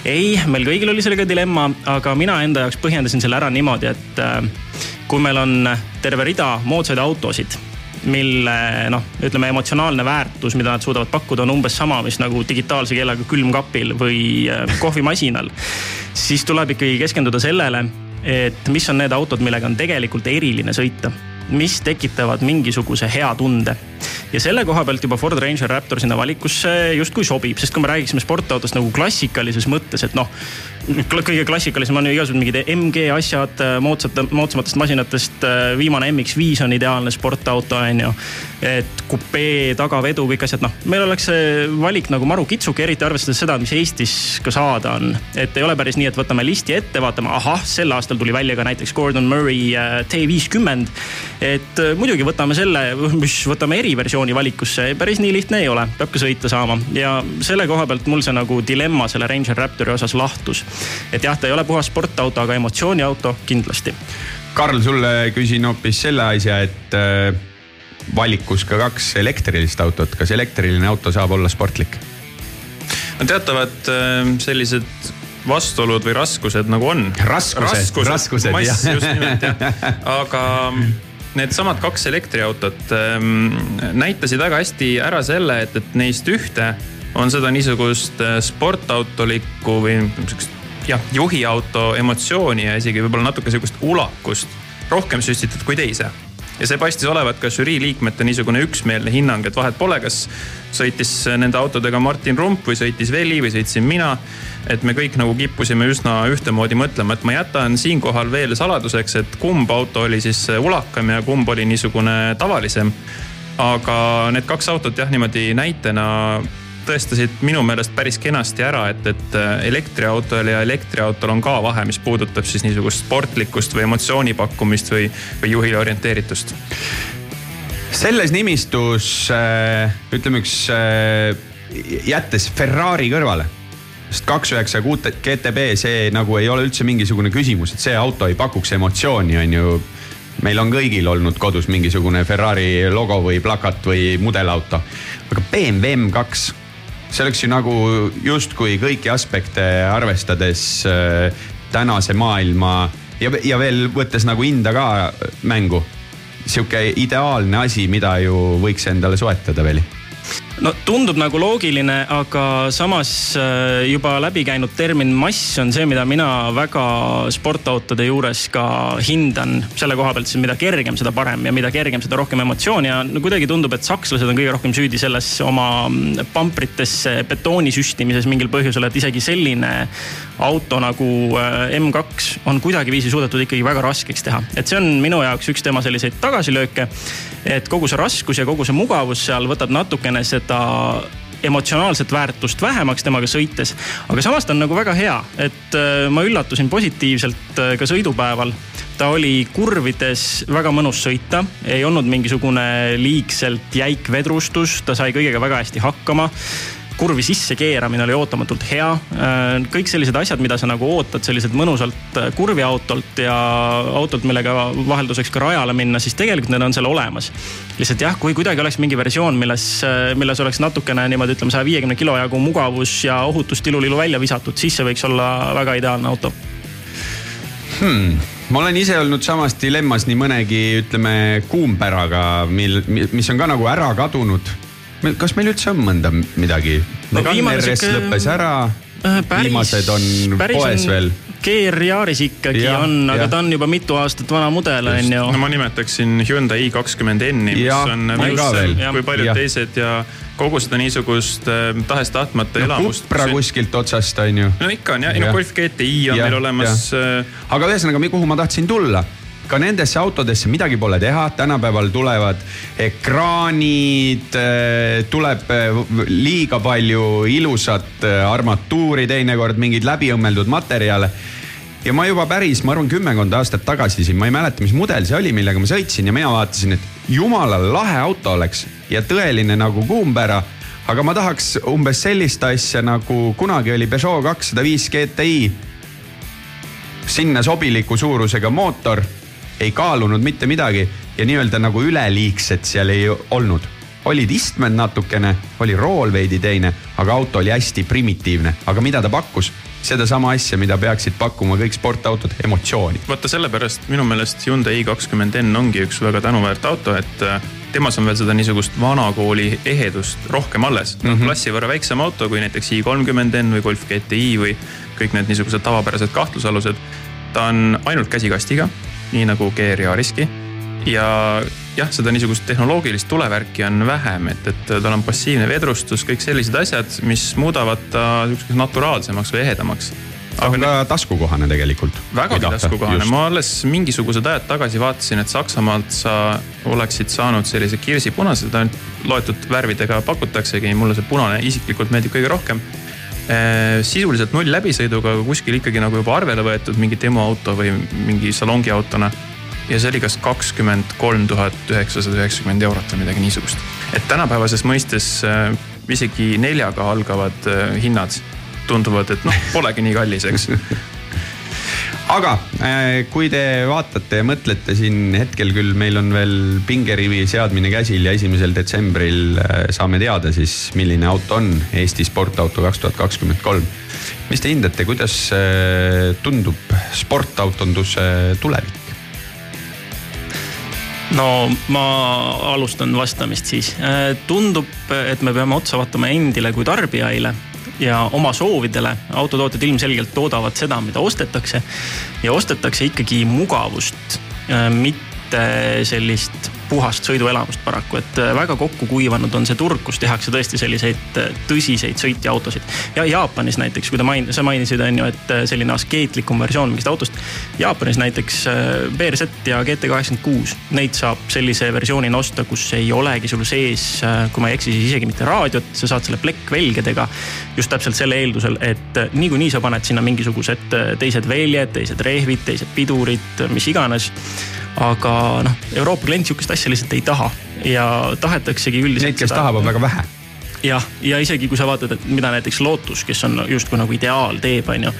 ei, meil kõigil oli sellega dilemma, aga mina enda jaoks põhjendasin selle ära niimoodi, et äh, kui meil on terve rida moodsaid autosid mille noh, ütleme emotsionaalne väärtus, mida nad suudavad pakkuda, on umbes sama, mis nagu digitaalse kellaga külmkapil või äh, kohvimasinal. siis tuleb ikkagi keskenduda sellele, et mis on need autod, millega on tegelikult eriline sõita mis tekitavad mingisuguse hea tunde. Ja selle koha pealt juba Ford Ranger Raptor sinna valikusse justkui sobib, sest kui me räägiksime sportautost nagu klassikalises mõttes, et noh kõige klassikalisem on ju igasugused mingid MG asjad moodsate, moodsamatest masinatest. viimane MX5 on ideaalne sportauto, on ju. et kupee, tagavedu, kõik asjad, noh, meil oleks see valik nagu maru kitsuke, eriti arvestades seda, mis Eestis ka saada on. et ei ole päris nii, et võtame listi ette, vaatame, ahah, sel aastal tuli välja ka näiteks Gordon Murray äh, T50. et äh, muidugi võtame selle, mis võtame eriversiooni valikusse, päris nii lihtne ei ole, peab ka sõita saama. Ja selle koha pealt mul see nagu dilemma selle Ranger Raptori osas lahtus. Et jah, ta ei ole puhas sportauto, aga emotsiooniauto kindlasti. Karl, sulle küsin hoopis selle asja, et äh, valikus ka kaks elektrilist autot, kas elektriline auto saab olla sportlik? no teatavad äh, sellised vastuolud või raskused nagu on. raskused, raskused, raskused, mass, just nimelt jah, aga *laughs* needsamad kaks elektriautot ähm, näitasid väga hästi ära selle, et, et neist ühte on seda niisugust äh, sportautolikku või niisugust jah, juhiauto emotsiooni ja isegi võib-olla natuke sihukest ulakust rohkem süstitud kui teise. Ja see paistis olevat ka žürii liikmete niisugune üksmeelne hinnang, et vahet pole, kas sõitis nende autodega Martin Rump või sõitis Veli või sõitsin mina. et me kõik nagu kippusime üsna ühtemoodi mõtlema, et ma jätan siinkohal veel saladuseks, et kumb auto oli siis ulakam ja kumb oli niisugune tavalisem. aga need kaks autot jah, niimoodi näitena tõestasid minu meelest päris kenasti ära, et, et äh, elektriautol ja elektriautol on ka vahe, mis puudutab siis niisugust sportlikkust või emotsiooni pakkumist või, või juhile orienteeritust. selles nimistus äh, ütleme üks äh, jättes Ferrari kõrvale sest kaks üheksa GTB, see nagu ei ole üldse mingisugune küsimus, et see auto ei pakuks emotsiooni, on ju. meil on kõigil olnud kodus mingisugune Ferrari logo või plakat või mudelauto. aga BMW M2 see oleks ju nagu justkui kõiki aspekte arvestades äh, tänase maailma ja, ja veel võttes nagu hinda ka mängu. sihuke ideaalne asi, mida ju võiks endale soetada veel no tundub nagu loogiline, aga samas äh, juba läbi käinud termin mass on see, mida mina väga sportautode juures ka hindan. selle koha pealt siis mida kergem, seda parem ja mida kergem, seda rohkem emotsiooni ja no kuidagi tundub, et sakslased on kõige rohkem süüdi selles oma pampritesse betooni süstimises mingil põhjusel, et isegi selline auto nagu äh, M2 on kuidagiviisi suudetud ikkagi väga raskeks teha. et see on minu jaoks üks tema selliseid tagasilööke. Et kogu see raskus ja kogu see mugavus seal võtab natukene seda emotsionaalset väärtust vähemaks temaga sõites. aga samas ta on nagu väga hea, et äh, ma üllatusin positiivselt äh, ka sõidupäeval. ta oli kurvides väga mõnus sõita, ei olnud mingisugune liigselt jäik vedrustus, ta sai kõigega väga hästi hakkama kurvi sisse keeramine oli ootamatult hea. kõik sellised asjad, mida sa nagu ootad selliselt mõnusalt kurvi autolt ja autolt, millega vahelduseks ka rajale minna, siis tegelikult need on seal olemas. lihtsalt jah, kui kuidagi oleks mingi versioon, milles, milles oleks natukene niimoodi ütleme saja viiekümne kilo jagu mugavus ja ohutus tilulilu välja visatud, siis see võiks olla väga ideaalne auto hmm ma olen ise olnud samas dilemmas nii mõnegi, ütleme, kuumpäraga, mil, mis on ka nagu ära kadunud. Kas meil üldse on mõnda midagi no,? RS siuke... lõppes ära äh,. viimased on poes on... veel GR Yaris ikkagi ja, on, aga ja. ta on juba mitu aastat vana mudel, on ju. no ma nimetaksin Hyundai i20N-i, mis on väiksem kui paljud ja. teised ja kogu seda niisugust äh, tahes-tahtmata no, elamust. Cupra kuskilt otsast on ju. no ikka on jah ja., no Golf GTI on ja, meil olemas. Äh, aga ühesõnaga, kuhu ma tahtsin tulla ka nendesse autodesse midagi pole teha, tänapäeval tulevad ekraanid, äh, tuleb liiga palju ilusat armatuuri, teinekord mingeid läbiõmmeldud materjale ja ma juba päris, ma arvan, kümmekond aastat tagasi siin, ma ei mäleta, mis mudel see oli, millega ma sõitsin ja mina vaatasin, et jumala lahe auto oleks ja tõeline nagu kuumpära. aga ma tahaks umbes sellist asja nagu kunagi oli Peugeot kakssada viis GTI. sinna sobiliku suurusega mootor, ei kaalunud mitte midagi ja nii-öelda nagu üleliigset seal ei olnud olid istmed natukene, oli rool veidi teine, aga auto oli hästi primitiivne, aga mida ta pakkus? sedasama asja, mida peaksid pakkuma kõik sportautod, emotsiooni. vaata sellepärast minu meelest Hyundai i20N ongi üks väga tänuväärt auto, et äh, temas on veel seda niisugust vanakooli ehedust rohkem alles mm. -hmm. klassi võrra väiksem auto kui näiteks i30N või Golf GTI või kõik need niisugused tavapärased kahtlusalused. ta on ainult käsikastiga, nii nagu GR Yariski ja jah, seda niisugust tehnoloogilist tulevärki on vähem, et, et tal on passiivne vedrustus, kõik sellised asjad, mis muudavad ta sihukeseks naturaalsemaks või ehedamaks. ta on ka taskukohane tegelikult. vägagi taskukohane, ma alles mingisugused ajad tagasi vaatasin, et Saksamaalt sa oleksid saanud sellise kirsipunase, seda ainult loetud värvidega pakutaksegi, mulle see punane isiklikult meeldib kõige rohkem sisuliselt null läbisõiduga, aga kuskil ikkagi nagu juba arvele võetud mingi demoauto või mingi salongiautona ja see oli kas kakskümmend kolm tuhat üheksasada üheksakümmend eurot või midagi niisugust. et tänapäevases mõistes äh, isegi neljaga algavad äh, hinnad tunduvad, et noh, polegi nii kallis, eks aga äh, kui te vaatate ja mõtlete siin hetkel küll, meil on veel pingerivi seadmine käsil ja esimesel detsembril saame teada siis, milline auto on Eesti sportauto kaks tuhat kakskümmend kolm. mis te hindate, kuidas tundub sportautonduse tulevik? no ma alustan vastamist siis. Äh, tundub, et me peame otsa vaatama endile kui tarbijaile ja oma soovidele. autotootjad ilmselgelt toodavad seda, mida ostetakse ja ostetakse ikkagi mugavust, äh, mitte sellist puhast sõiduelamust paraku, et äh, väga kokku kuivanud on see turg, kus tehakse tõesti selliseid äh, tõsiseid sõitjaautosid. ja Jaapanis näiteks, kui te main-, sa mainisid, on ju, et äh, selline askeetlikum versioon mingist autost. Jaapanis näiteks BRZ ja GT kaheksakümmend kuus, neid saab sellise versioonina osta, kus ei olegi sul sees, kui ma ei eksi, siis isegi mitte raadiot, sa saad selle plekkvelgedega. just täpselt selle eeldusel, et niikuinii sa paned sinna mingisugused teised väljed, teised rehvid, teised pidurid, mis iganes aga noh, Euroopa klient sihukest asja lihtsalt ei taha ja tahetaksegi üldiselt. Neid, kes seda... tahab, on väga vähe jah, ja isegi kui sa vaatad, et mida näiteks Lotus, kes on justkui nagu ideaal teeb, on ju.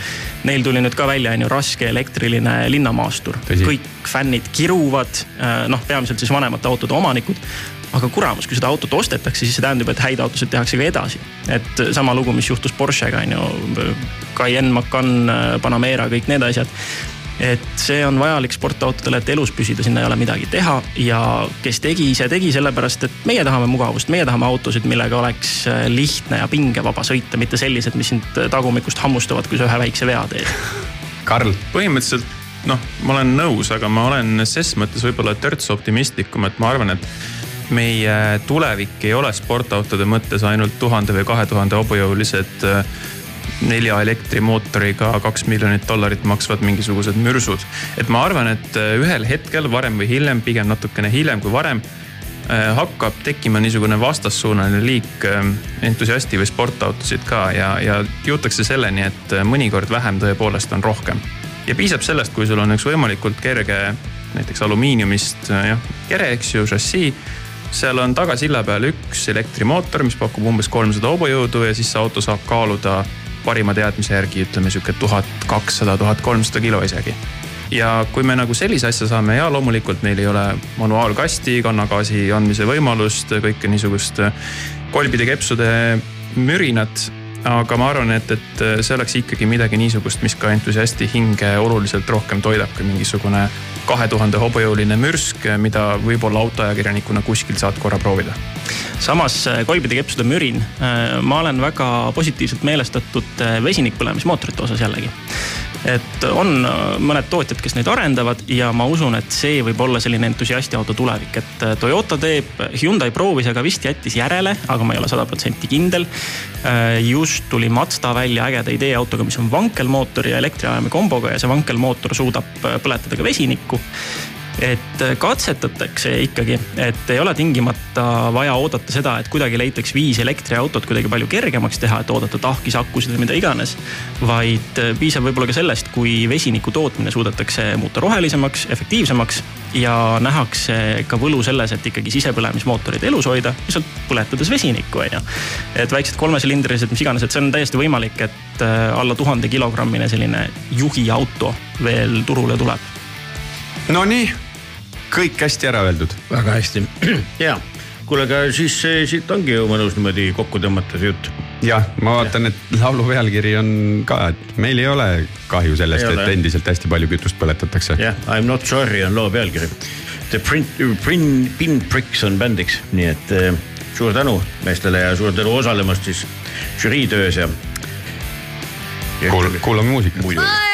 Neil tuli nüüd ka välja, on ju, raske elektriline linnamaastur. kõik fännid kiruvad, äh, noh, peamiselt siis vanemate autode omanikud. aga kuramus, kui seda autot ostetakse, siis see tähendab, et häid autosid tehakse ka edasi. et sama lugu, mis juhtus Porschega on ju. Cayenne, Macan, Panamera, kõik need asjad et see on vajalik sportautodele, et elus püsida, sinna ei ole midagi teha ja kes tegi, see tegi sellepärast, et meie tahame mugavust, meie tahame autosid, millega oleks äh, lihtne ja pingevaba sõita, mitte sellised, mis sind tagumikust hammustavad, kui sa ühe väikse vea teed. *laughs* Karl. põhimõtteliselt noh, ma olen nõus, aga ma olen ses mõttes võib-olla törts optimistlikum, et ma arvan, et meie tulevik ei ole sportautode mõttes ainult tuhande või kahe tuhande hobujõulised äh, nelja elektrimootoriga kaks miljonit dollarit maksvad mingisugused mürsud. et ma arvan, et äh, ühel hetkel, varem või hiljem, pigem natukene hiljem kui varem äh, hakkab tekkima niisugune vastassuunaline liik äh, entusiasti või sportautosid ka ja, ja jõutakse selleni, et mõnikord vähem tõepoolest on rohkem. ja piisab sellest, kui sul on üks võimalikult kerge näiteks alumiiniumist jah, kere, eks ju, šassii seal on tagasilla peal üks elektrimootor, mis pakub umbes kolmsada hobujõudu ja siis see auto saab kaaluda parima teadmise järgi ütleme sihuke tuhat kakssada, tuhat kolmsada kilo isegi. Ja kui me nagu sellise asja saame ja loomulikult meil ei ole manuaalkasti, kannagaasi andmise võimalust, kõike niisugust kolbide, kepsude mürinat aga ma arvan, et, et see oleks ikkagi midagi niisugust, mis ka entusiasti hinge oluliselt rohkem toidab kui mingisugune kahe tuhande hobujõuline mürsk, mida võib-olla autoajakirjanikuna kuskilt saad korra proovida. samas kolbide kepsude mürin, ma olen väga positiivselt meelestatud vesinikpõlemismootorite osas jällegi et on äh, mõned tootjad, kes neid arendavad ja ma usun, et see võib olla selline entusiasti auto tulevik, et äh, Toyota teeb, Hyundai proovis, aga vist jättis järele, aga ma ei ole sada protsenti kindel. Äh, just tuli Mazda välja ägeda ideeautoga, mis on vankelmootori ja elektriajame komboga ja see vankelmootor suudab põletada ka vesinikku et katsetatakse ikkagi, et ei ole tingimata vaja oodata seda, et kuidagi leitaks viis elektriautot kuidagi palju kergemaks teha, et oodata tahkis, akusid või mida iganes. vaid piisab võib-olla ka sellest, kui vesiniku tootmine suudetakse muuta rohelisemaks, efektiivsemaks ja nähakse ka võlu selles, et ikkagi sisepõlemismootorid elus hoida, lihtsalt põletades vesinikku, on ju. et väiksed kolmesilindrilised, mis iganes, et see on täiesti võimalik, et äh, alla tuhande kilogrammine selline juhiauto veel turule tuleb Nonii, kõik hästi ära öeldud. väga hästi, *clears throat* ja kuule, aga siis siit ongi ju mõnus niimoodi kokku tõmmata see jutt. jah, ma vaatan, et laulu pealkiri on ka, et meil ei ole kahju sellest, et endiselt hästi palju kütust põletatakse. jah yeah,, I m not sorry on loo pealkiri. The print, print, pinpricks on bändiks, nii et eh, suur tänu meestele ja suur tänu osalemast siis žürii töös ja, ja. kuulame, kuulame muusikat. muidugi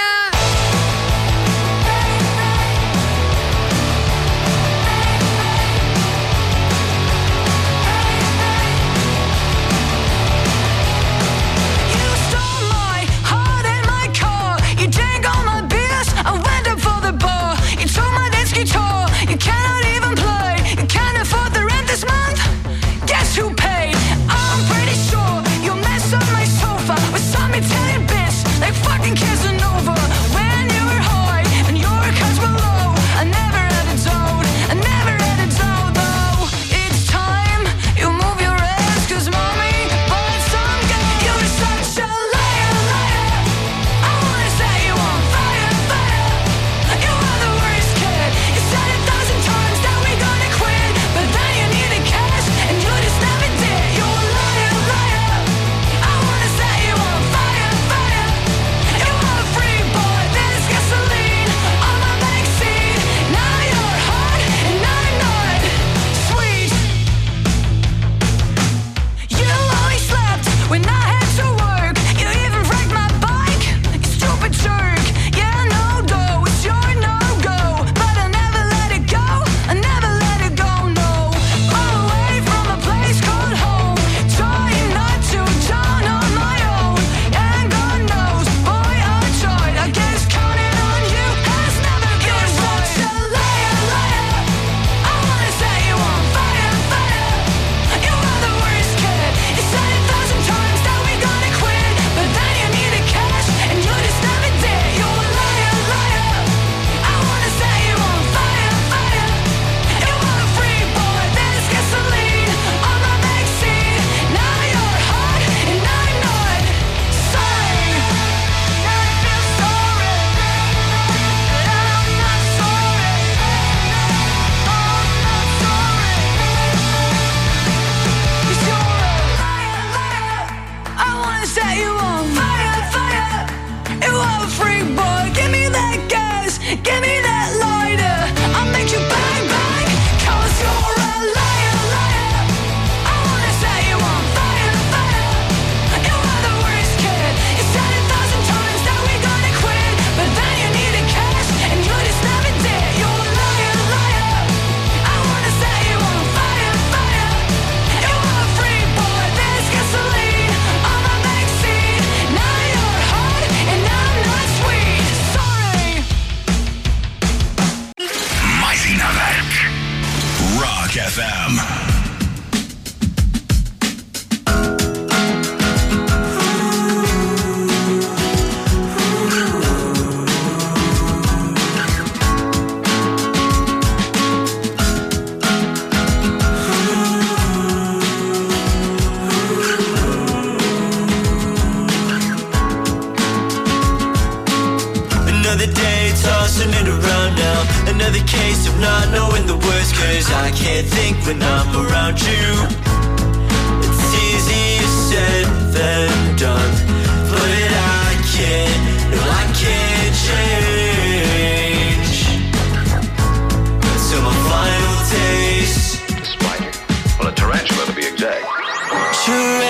I can't think when I'm around you It's easier said than done But I can't, no I can't change Till my final taste Spider. Well, a tarantula to be exact. Tarantula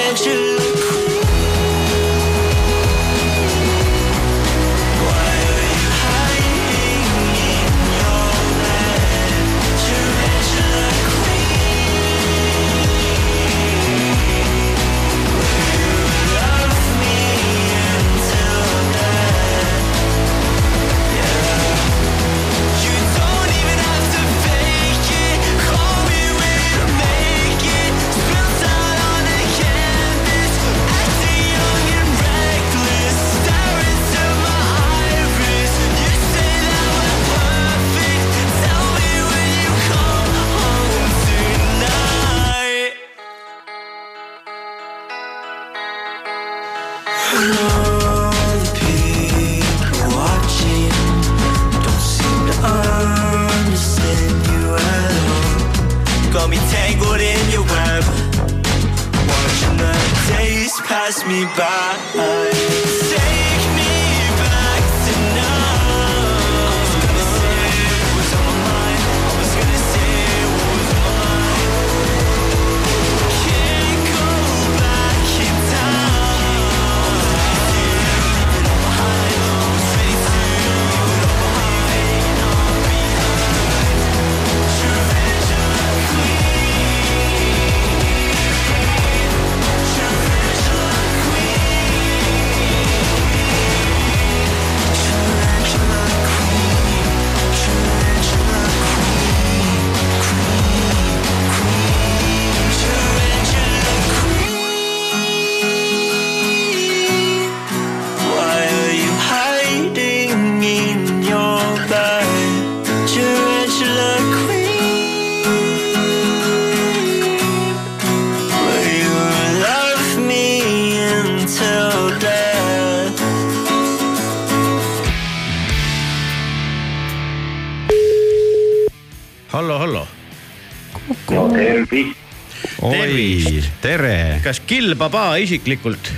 tere. kas Kill Baba isiklikult?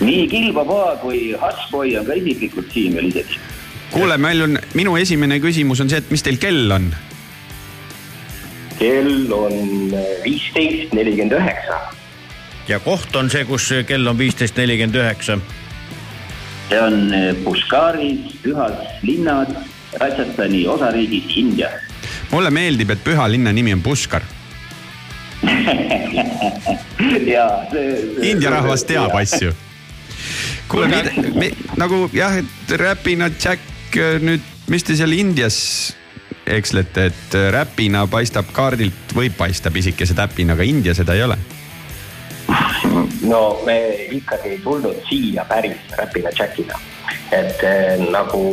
nii Kilbaba kui Hushboy on ka isiklikult siin veel isegi. kuule, meil on, minu esimene küsimus on see, et mis teil kell on? kell on viisteist nelikümmend üheksa. ja koht on see, kus kell on viisteist nelikümmend üheksa. see on Pushkaris, pühas linnas, Rajasthani osariigis Indias. mulle meeldib, et püha linna nimi on Puškar. *laughs* *laughs* ja see. India rahvas teab *laughs* asju. kuule, nagu jah, et räpina Jack nüüd, mis te seal Indias ekslete, et räpina paistab kaardilt või paistab isikese täpina, aga India seda ei ole. no me ikkagi ei tulnud siia päris Räpina Jackina. et eh, nagu,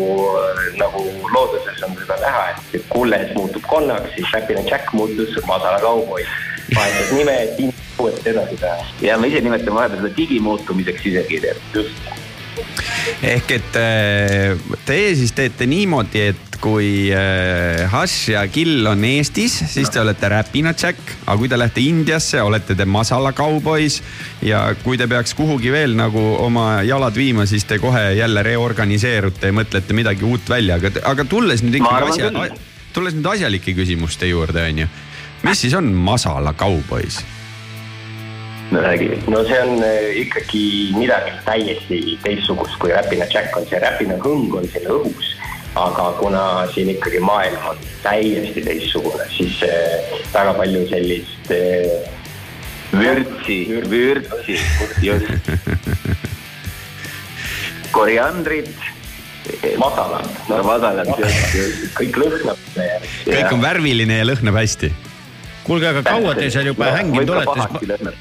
nagu looduses on seda näha, et kulles muutub konnaks, siis Räpina Jack muutus madala kauboi. Vahetas nime, et uuesti edasi teha. ja ma ise nimetan vahepeal seda digimuutumiseks isegi, just. ehk et äh, teie siis teete niimoodi, et kui äh, Hush ja Kill on Eestis, siis te olete Räpina Jack, aga kui te lähete Indiasse, olete te Masala kaubois ja kui te peaks kuhugi veel nagu oma jalad viima, siis te kohe jälle reorganiseerute ja mõtlete midagi uut välja, aga, aga tulles nüüd ikkagi asja tulles nüüd asjalike küsimuste juurde, onju. Mis siis on Masala kaubois? no räägi, no see on eh, ikkagi midagi täiesti teistsugust kui Räpina Jack on, see Räpina hõng on siin õhus. aga kuna siin ikkagi maailm on täiesti teistsugune, siis eh, väga palju sellist eh, vürtsi, vürtsi, just. koriandrit, masalat, no masalat, just, just, kõik lõhnab. kõik on värviline ja lõhnab hästi kuulge, aga kaua te seal juba hänginud olete?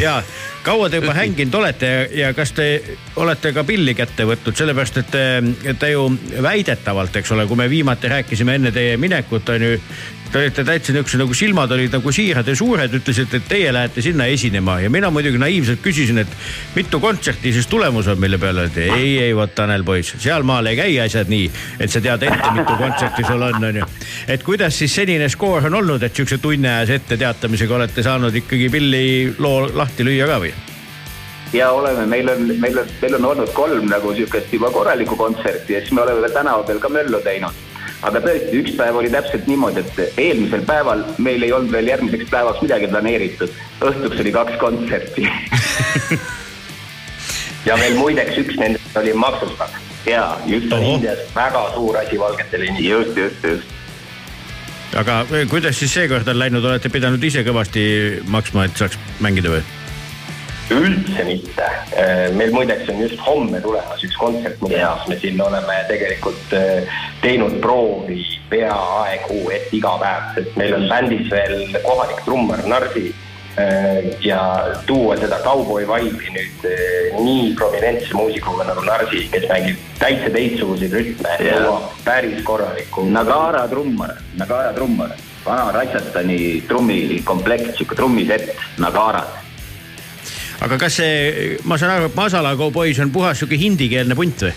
ja kaua te juba hänginud olete ja, ja kas te olete ka pilli kätte võtnud, sellepärast et te, te ju väidetavalt, eks ole, kui me viimati rääkisime enne teie minekut, on ju. Te olite täitsa niisugused nagu silmad olid nagu siirad ja suured, ütlesite, et teie lähete sinna esinema ja mina muidugi naiivselt küsisin, et mitu kontserti siis tulemus on, mille peale öeldi ei, ei vot Tanel poiss, sealmaal ei käi asjad nii, et sa tead ette, mitu kontserti sul on, on ju. et kuidas siis senine skoor on olnud, et sihukese tunni ajas etteteatamisega olete saanud ikkagi pilli loo lahti lüüa ka või? ja oleme, meil on, meil on, meil on olnud kolm nagu sihukest juba korralikku kontserti ja siis me oleme veel tänava peal ka möllu teinud aga tõesti, üks päev oli täpselt niimoodi, et eelmisel päeval meil ei olnud veel järgmiseks päevaks midagi planeeritud. õhtuks oli kaks kontserti *laughs* ja veel muideks üks nendest oli maksustav. ja just on Indias väga suur asi valgetele inimestele. just, just, just aga eh, kuidas siis seekord on läinud, olete pidanud ise kõvasti maksma, et saaks mängida või? Üldse mitte. Äh, meil muideks on just homme tulemas üks kontsert, mille jaoks me siin oleme tegelikult äh, teinud proovi peaaegu et iga päev, sest meil on bändis veel kohalik trummar Narsi äh, ja tuua seda kauboi vibe'i nüüd nii prominentse muusikuga nagu Narsi, kes mängib täitsa teistsuguseid rütme, nõuab päris korralikku. Nagara trummar, Nagara trummar, vana Ratchatani trummikomplekt, sihuke trummisett, Nagarat aga kas see, ma saan aru, et Masala Cowboys on puhas sihuke hindikeelne punt või?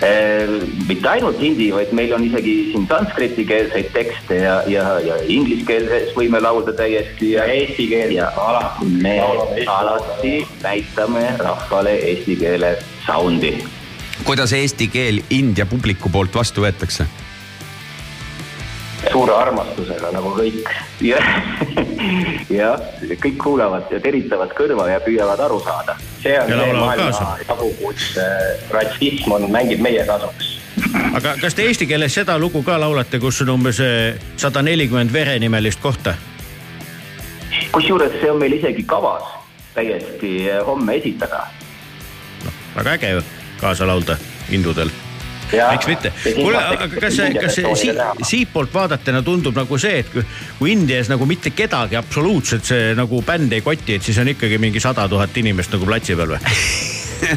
Äh, mitte ainult hindi, vaid meil on isegi siin sanskriti-keelseid tekste ja, ja, ja ingliskeelses võime laulda täiesti ja eesti keel ja alati me alati näitame rahvale eesti keele sound'i. kuidas eesti keel India publiku poolt vastu võetakse? Suure armastusega nagu kõik. *laughs* jah, kõik kuulavad ja teritavad kõrva ja püüavad aru saada. see on see maailma jagu, kus rassism on, mängib meie kasuks aga kas te eesti keeles seda lugu ka laulate, kus on umbes äh, sada nelikümmend verenimelist kohta? kusjuures see on meil isegi kavas täiesti äh, homme esitada. noh, väga äge ju kaasa laulda hindudel miks mitte. kuule, aga kas see, kas see si, siitpoolt vaadatuna tundub nagu see, et kui, kui Indias nagu mitte kedagi absoluutselt see nagu bänd ei koti, et siis on ikkagi mingi sada tuhat inimest nagu platsi peal või *laughs*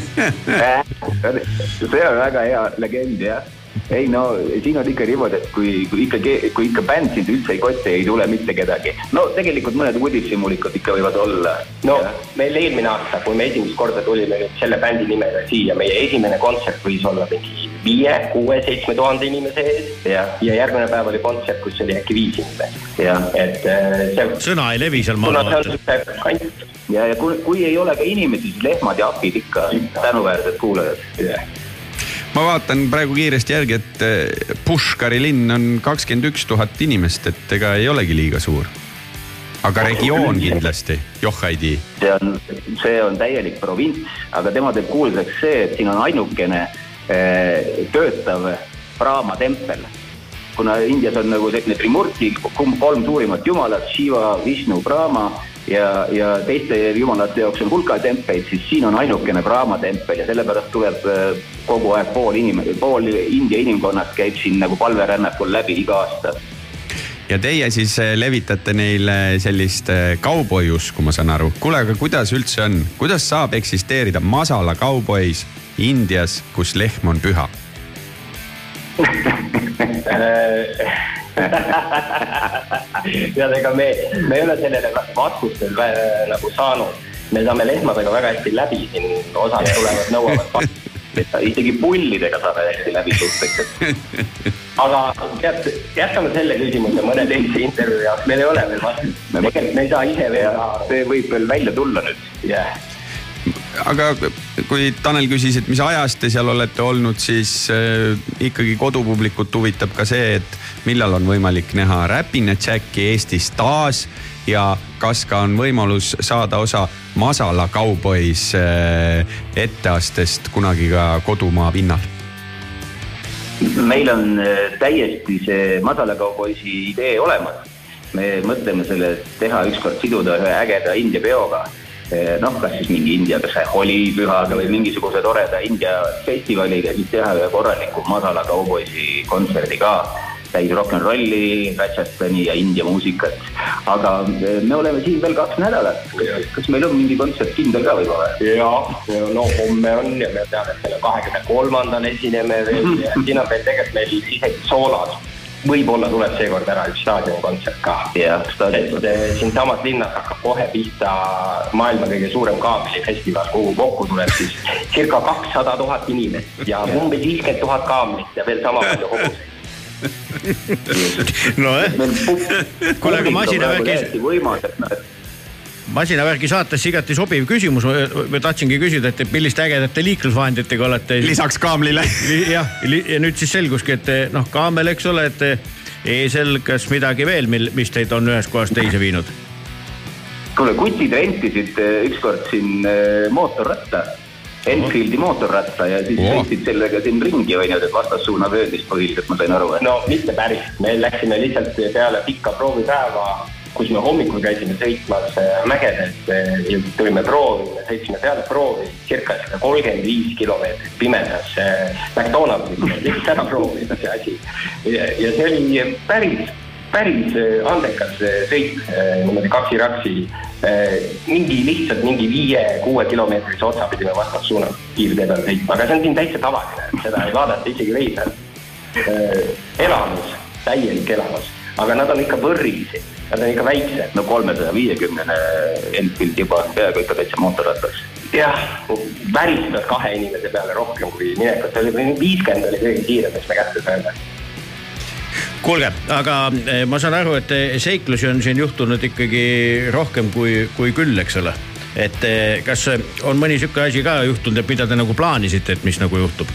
see on väga hea legend jah ei no siin on ikka niimoodi, et kui, kui ikka, kui ikka bänd sind üldse ei koti, ei tule mitte kedagi. no tegelikult mõned uudishimulikud ikka võivad olla. no ja. meil eelmine aasta, kui me esimest korda tulime nüüd selle bändi nimega siia, meie esimene kontsert võis olla mingi viie, kuue, seitsme tuhande inimese ees ja, ja järgmine päev oli kontsert, kus oli äkki viis inimest. et äh, see. sõna ei levi seal maal. ja, ja kui, kui ei ole ka inimesi, siis lehmad ja apid ikka tänuväärsed kuulajad yeah ma vaatan praegu kiiresti järgi, et eh, Pushkari linn on kakskümmend üks tuhat inimest, et ega ei olegi liiga suur. aga regioon kindlasti, Johhaidi. see on, see on täielik provints, aga tema teeb kuulsaks see, et siin on ainukene töötav Brahma tempel. Kuna Indias on nagu selline trimurti, kolm suurimat jumalat, Shiva, Vishnu, Brahma ja, ja teiste jumalate jaoks on hulka tempeid, siis siin on ainukene Brahma tempel ja sellepärast tuleb äh, kogu aeg pool inim-, pool India inimkonnast käib siin nagu palverännakul läbi iga aasta. Ja teie siis äh, levitate neile sellist kauboiusku, ma saan aru. kuule, aga kuidas üldse on, kuidas saab eksisteerida masala kaubois Indias, kus lehm on püha *laughs* tead, ega me, me ei ole sellele vastust veel äh, nagu saanud. me saame lehmadega väga hästi läbi siin, osad tulevad, nõuavad *laughs* isegi pullidega saame hästi läbi suhteliselt. aga tead, jätame selle küsimuse mõne teise intervjuu jaoks, meil ei ole veel vastust. tegelikult me ei saa ise veel. see võib veel välja tulla nüüd. jah yeah aga kui Tanel küsis, et mis ajast te seal olete olnud, siis äh, ikkagi kodupublikut huvitab ka see, et millal on võimalik näha Räpina Jacki Eestis taas ja kas ka on võimalus saada osa Masala Cowboys äh, etteastest kunagi ka kodumaa pinnal? meil on äh, täiesti see Masala Cowboysi idee olemas. me mõtleme selle teha ükskord siduda ühe ägeda India peoga noh, kas siis mingi India, holipühaga või mingisuguse toreda India festivaliga, siis teha ühe korraliku Masala Cowboysi kontserdi ka. täis rock n rolli, Ratchatoni ja India muusikat. aga eh, me oleme siin veel kaks nädalat. kas meil on mingi kontsert kindel ka võib-olla? ja, no homme on ja me teame, et selle kahekümne kolmandal esineme veel ja siin on veel tegelikult meil isegi soolod võib-olla tuleb seekord ära üks staadionikontsert ka. jah, eh, siinsamas linnas hakkab kohe pihta maailma kõige suurem kaamlifestival, kuhu kokku tuleb siis circa kakssada tuhat inimest ja umbes viiskümmend tuhat kaamlit ja veel sama palju hobuseid nojah, kuule aga masinavärgis. võimas, et noh, masinavärgi saatesse igati sobiv küsimus, ma tahtsingi küsida, et milliste ägedate liiklusvahenditega olete. lisaks kaamlile. jah, ja nüüd siis selguski, et noh, kaamel, eks ole, et eesel, kas midagi veel, mil, mis teid on ühest kohast teise viinud? kuule, kutid rentisid eh, ükskord siin eh, mootorratta, Enfieldi mootorratta ja siis oh. sõitsid sellega siin ringi onju, et vastassuuna vööndis põhiliselt, ma sain aru. no mitte päris, me läksime lihtsalt peale pikka proovipäeva kus me hommikul käisime sõitmas äh, mägedes äh, ja tulime proovi, me sõitsime peale proovi circa seda kolmkümmend viis kilomeetrit pimedas äh, McDonaldsis, lihtsalt ära proovida see asi. ja, see oli päris, päris andekas sõit niimoodi kaksi-raksi. mingi lihtsalt mingi viie-kuue kilomeetrise otsa pidime vastassuunas kiirtee peal sõitma, aga see on siin täitsa tavaline, seda ei vaadata isegi veidi peal. elamus, täielik elamus, aga nad on ikka võrrisi Nad on ikka väiksed. no kolmesaja viiekümnene Enfield juba on peaaegu ikka täitsa mootorratas. jah, väristad kahe inimese peale rohkem kui minekus, viiskümmend oli kõige kiirem, mis me kätte saime kuulge, aga eh, ma saan aru, et eh, seiklusi on siin juhtunud ikkagi rohkem kui, kui küll, eks ole. et eh, kas on mõni sihuke asi ka juhtunud, et mida te nagu plaanisite, et mis nagu juhtub?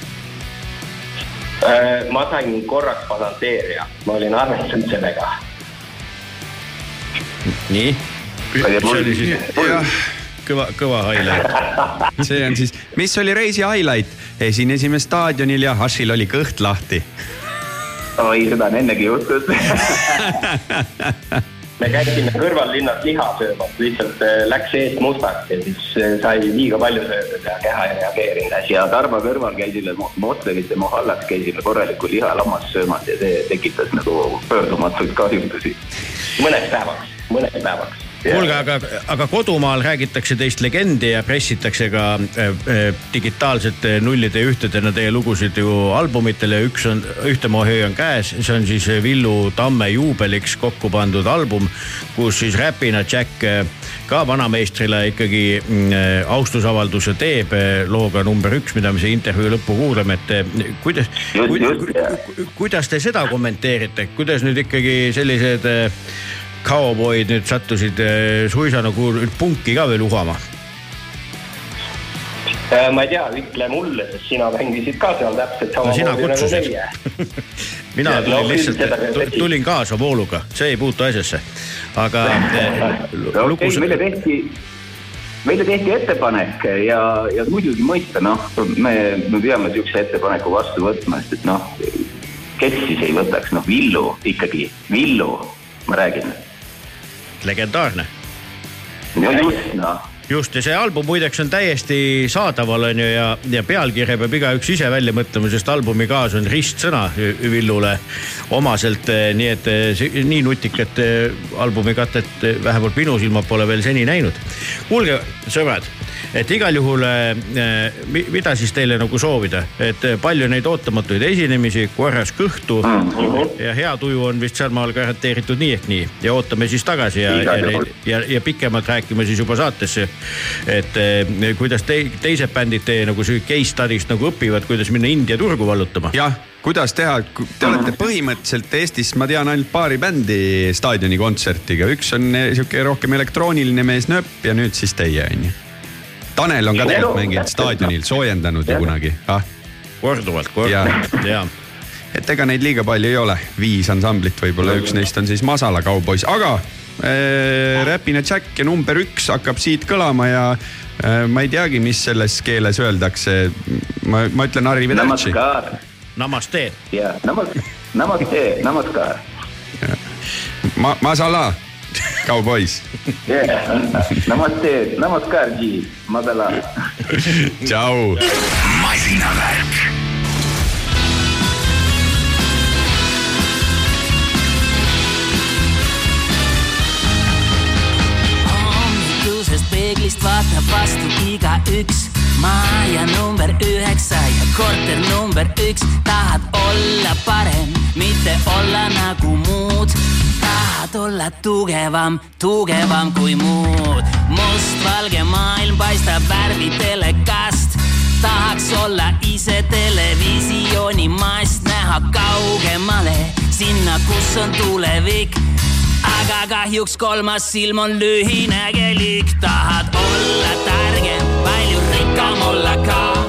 Äh, ma sain korraks fantaseeria, ma olin arvestanud sellega nii. kõva, kõva highlight. see on siis, mis oli reisi highlight? esinesime staadionil ja Hašil oli kõht lahti. oi, seda on ennegi juhtunud *laughs* me käisime kõrvallinnas liha söömas, lihtsalt äh, läks eest mustaks ja siis äh, sai liiga palju söödud ja keha ei reageerinud hästi. ja Tarmo kõrval käisime Moslevite Mohallas käisime korralikku liha-lammast söömas ja see tekitas nagu pöördumatuid kahjustusi. mõneks päevaks mõneks päevaks kuulge, aga, aga kodumaal räägitakse teist legendi ja pressitakse ka äh, äh, digitaalsete nullide ja ühtedena teie lugusid ju albumitele. üks on, ühtemoodi on käes, see on siis Villu Tamme juubeliks kokku pandud album, kus siis räpina Jack äh, ka vanameistrile ikkagi mm, austusavalduse teeb looga number üks, mida me siia intervjuu lõppu kuulame, et kuidas, kuidas, kuidas te seda kommenteerite, kuidas nüüd ikkagi sellised kauboid nüüd sattusid eh, suisa nagu punki ka veel uhama? Äh, ma ei tea, ütle mulle, sest sina mängisid ka seal täpselt samamoodi *laughs* no, nagu meie. Mina tulin no, lihtsalt, tulin kaasa vooluga, see ei puutu asjasse, aga eh, okei, meile tehti, meile tehti ettepanek ja, ja muidugi mõista, noh, me, me peame niisuguse ettepaneku vastu võtma, sest et noh, kes siis ei võtaks, noh, Villu ikkagi, Villu, ma räägin legendaarne. no just noh just ja see album muideks on täiesti saadaval on ju ja, ja pealkirja peab igaüks ise välja mõtlema, sest albumi kaas on ristsõna Villule omaselt. Eh, nii et eh, nii nutikat eh, albumi katet vähemalt minu silmad pole veel seni näinud. kuulge sõbrad et igal juhul äh, mida siis teile nagu soovida, et äh, palju neid ootamatuid esinemisi, korras kõhtu mm -hmm. ja hea tuju on vist sealmaal garanteeritud nii ehk nii ja ootame siis tagasi ja, ja, ja, ja, pikemalt rääkima siis juba saatesse. et äh, kuidas te, teised bändid teie nagu case study'st nagu õpivad, kuidas minna India turgu vallutama. jah kuidas teha, te olete põhimõtteliselt Eestis, ma tean ainult paari bändi staadionikontsertiga, üks on sihuke rohkem elektrooniline mees nööp ja nüüd siis teie on ju Tanel on ka tegelikult mänginud staadionil, soojendanud ju kunagi ah?. korduvalt, korduvalt ja, ja et ega neid liiga palju ei ole, viis ansamblit võib-olla, üks neist on siis Masala kauboiss, aga äh, Räpine Jack ja number üks hakkab siit kõlama ja äh, ma ei teagi, mis selles keeles öeldakse. ma, ma ütlen arrivederci. Namaste. jah, namaste, namaskar. Ma, Masala Cowboys. Yeah. Namaste. Namaskar ji. Madala. Tchau. Mazinavec. hommikus peeglist vaatab vastu igaüks. maja number üheksa ja korter number üks, tahad olla parem, mitte olla nagu muud tahad olla tugevam, tugevam kui muud. mustvalge maailm paistab värvitelekast. tahaks olla ise televisioonimast, näha kaugemale, sinna, kus on tulevik aga kahjuks kolmas silm on lühinägelik, tahad olla targem, palju rikkam olla ka.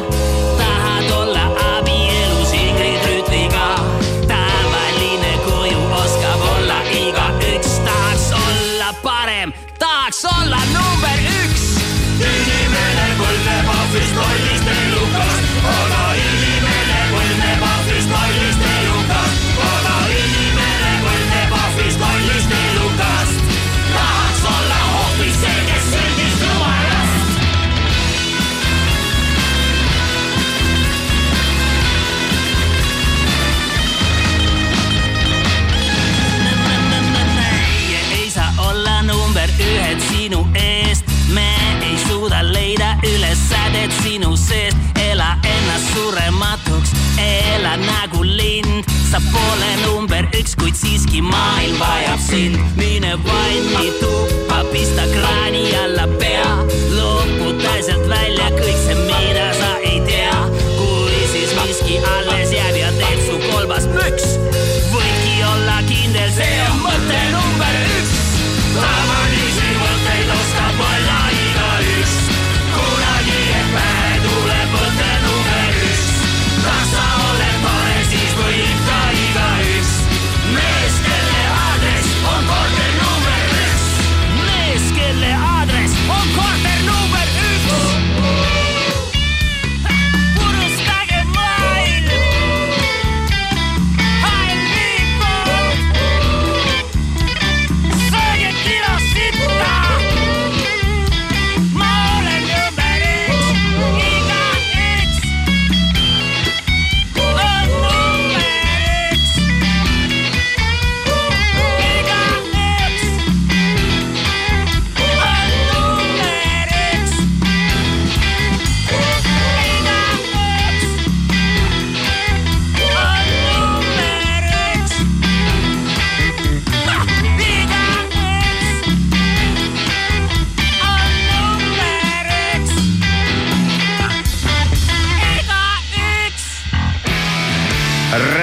Office surematuks, ela nagu lind. sa pole number üks, kuid siiski maailm vajab sind. mine vanni tuppa, pista kraani alla pea. loputa sealt välja kõik see, mida sa ei tea. kui siis miski alles jääb ja teed su kolbas püks võidki olla kindel, see on mõte number üks.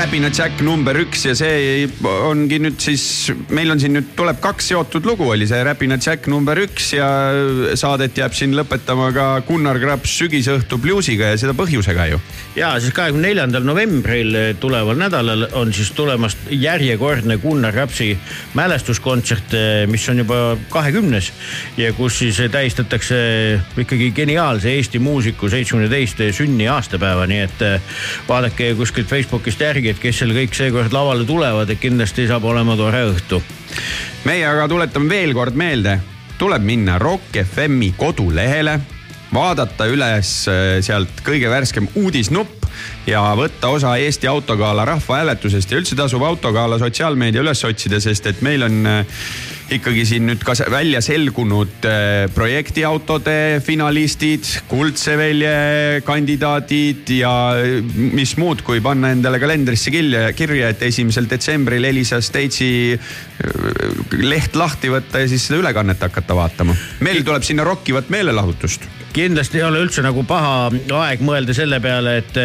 Räpina Jack number üks ja see ongi nüüd siis, meil on siin nüüd tuleb kaks seotud lugu, oli see Räpina Jack number üks ja saadet jääb siin lõpetama ka Gunnar Graps sügisõhtu bluusiga ja seda põhjusega ju. ja siis kahekümne neljandal novembril tuleval nädalal on siis tulemas järjekordne Gunnar Rapsi mälestuskontsert, mis on juba kahekümnes ja kus siis tähistatakse ikkagi geniaalse Eesti muusiku seitsmekümne teist sünni aastapäeva, nii et vaadake kuskilt Facebookist järgi, et kes seal kõik seekord lavale tulevad, et kindlasti saab olema tore õhtu. meie aga tuletame veel kord meelde, tuleb minna Rock FM-i kodulehele, vaadata üles äh, sealt kõige värskem uudisnupp ja võtta osa Eesti autogala rahvahääletusest ja üldse tasub autogala sotsiaalmeedia üles otsida, sest et meil on äh, ikkagi siin nüüd ka välja selgunud äh, projektiautode finalistid, Kuldse Velje kandidaadid ja äh, mis muud, kui panna endale kalendrisse kirja, kirja, et esimesel detsembril Elisa State'i äh, leht lahti võtta ja siis seda ülekannet hakata vaatama. meil tuleb sinna rokkivat meelelahutust kindlasti ei ole üldse nagu paha aeg mõelda selle peale, et,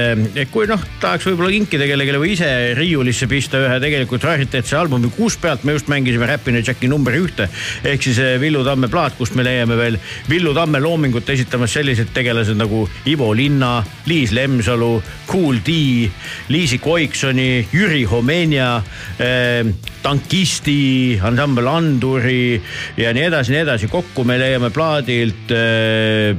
et kui noh, tahaks võib-olla kinkida kellelegi või ise riiulisse pista ühe tegelikult rariteetse albumi, kus pealt me just mängisime Räpina Jacki number ühte. ehk siis eh, Villu Tamme plaat, kust me leiame veel Villu Tamme loomingut esitamas sellised tegelased nagu Ivo Linna, Liis Lemsalu, Kool D, Liisi Koiksoni, Jüri Homenia eh,, tankisti, ansambel Anduri ja nii edasi, nii edasi. kokku me leiame plaadilt eh,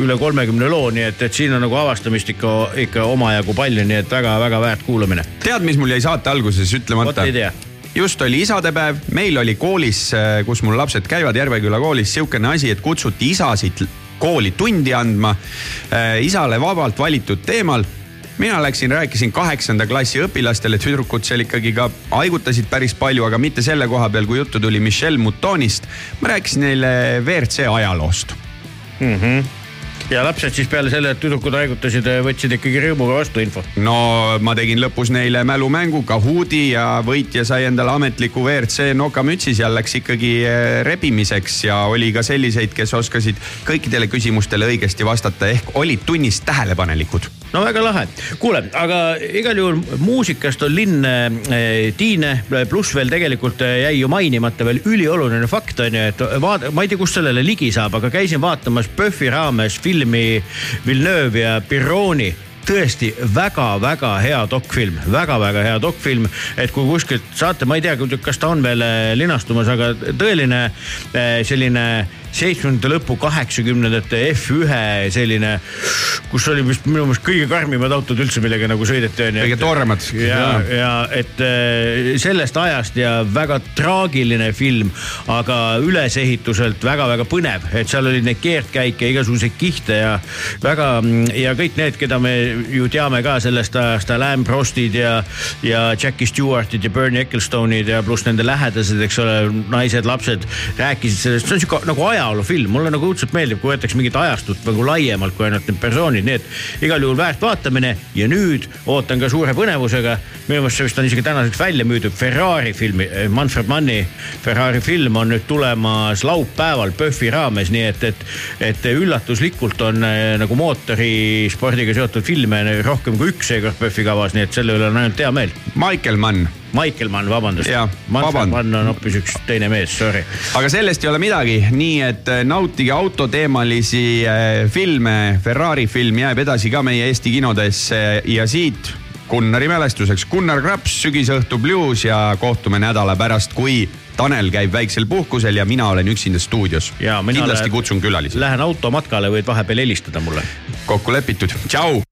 üle kolmekümne loo, nii et, et siin on nagu avastamist ikka, ikka omajagu palju, nii et väga-väga väärt kuulamine. tead, mis mul jäi saate alguses ütlemata? vot ei tea just oli isadepäev, meil oli koolis, kus mul lapsed käivad, Järveküla koolis, sihukene asi, et kutsuti isasid kooli tundi andma. isale vabalt valitud teemal mina läksin, rääkisin kaheksanda klassi õpilastele, tüdrukud seal ikkagi ka haigutasid päris palju, aga mitte selle koha peal, kui juttu tuli Michel Moutonist. ma rääkisin neile WRC ajaloost mm. -hmm. Ja lapsed siis peale selle, et tüdrukud haigutasid, võtsid ikkagi rõõmuga vastu info. no ma tegin lõpus neile mälumängu Kahooti ja võitja sai endale ametliku WRC nokamütsi, seal läks ikkagi eh, rebimiseks ja oli ka selliseid, kes oskasid kõikidele küsimustele õigesti vastata ehk olid tunnis tähelepanelikud no väga lahe, kuule, aga igal juhul muusikast on linn äh, tiine, pluss veel tegelikult äh, jäi ju mainimata veel ülioluline fakt on ju, et vaata, ma ei tea, kust sellele ligi saab, aga käisin vaatamas PÖFFi raames filmi Villeneuve ja Pironi. Tõesti väga-väga hea dokfilm väga,, väga-väga hea dokfilm, et kui kuskilt saate, ma ei tea, kas ta on veel linastumas, aga tõeline selline seitsmekümnendate lõpu, kaheksakümnendate F1 selline, kus oli vist minu meelest kõige karmimad autod üldse, millega nagu sõideti on ju. kõige tormad. ja, ja et äh, sellest ajast ja väga traagiline film, aga ülesehituselt väga-väga põnev, et seal oli neid keerdkäike, igasuguseid kihte ja väga ja kõik need, keda me ju teame ka sellest ajast, Alain Prostid ja, ja Jackie Stewartid ja Bernie Ecclestone'id ja pluss nende lähedased, eks ole, naised, lapsed rääkisid sellest, see on sihuke nagu ajaloofilm, mulle nagu õudselt meeldib, kui võetakse mingit ajastut nagu laiemalt kui ainult need persoonid, nii et igal juhul väärt vaatamine ja nüüd ootan ka suure põnevusega. minu meelest see vist on isegi tänaseks välja müüdud Ferrari filmi, Manfred Manni Ferrari film on nüüd tulemas laupäeval PÖFFi raames, nii et, et, et üllatuslikult on äh, nagu mootorispordiga seotud filme rohkem kui üks seekord PÖFFi kavas, nii et selle üle on ainult hea meel. Michael Mann. Michael Mann, vabandust. Jaa, Manfred vaband- Mann on hoopis üks teine mees, sorry. aga sellest ei ole midagi, nii et äh, nautige autoteemalisi äh, filme. Ferrari film jääb edasi ka meie Eesti kinodesse ja siit Gunnari mälestuseks Gunnar Graps, sügisõhtu bluus ja kohtume nädala pärast, kui Tanel käib väiksel puhkusel ja mina olen üksinda stuudios. kindlasti lähen- kutsun külalisi. Lähen automatkale, võid vahepeal helistada mulle. kokku lepitud, tšau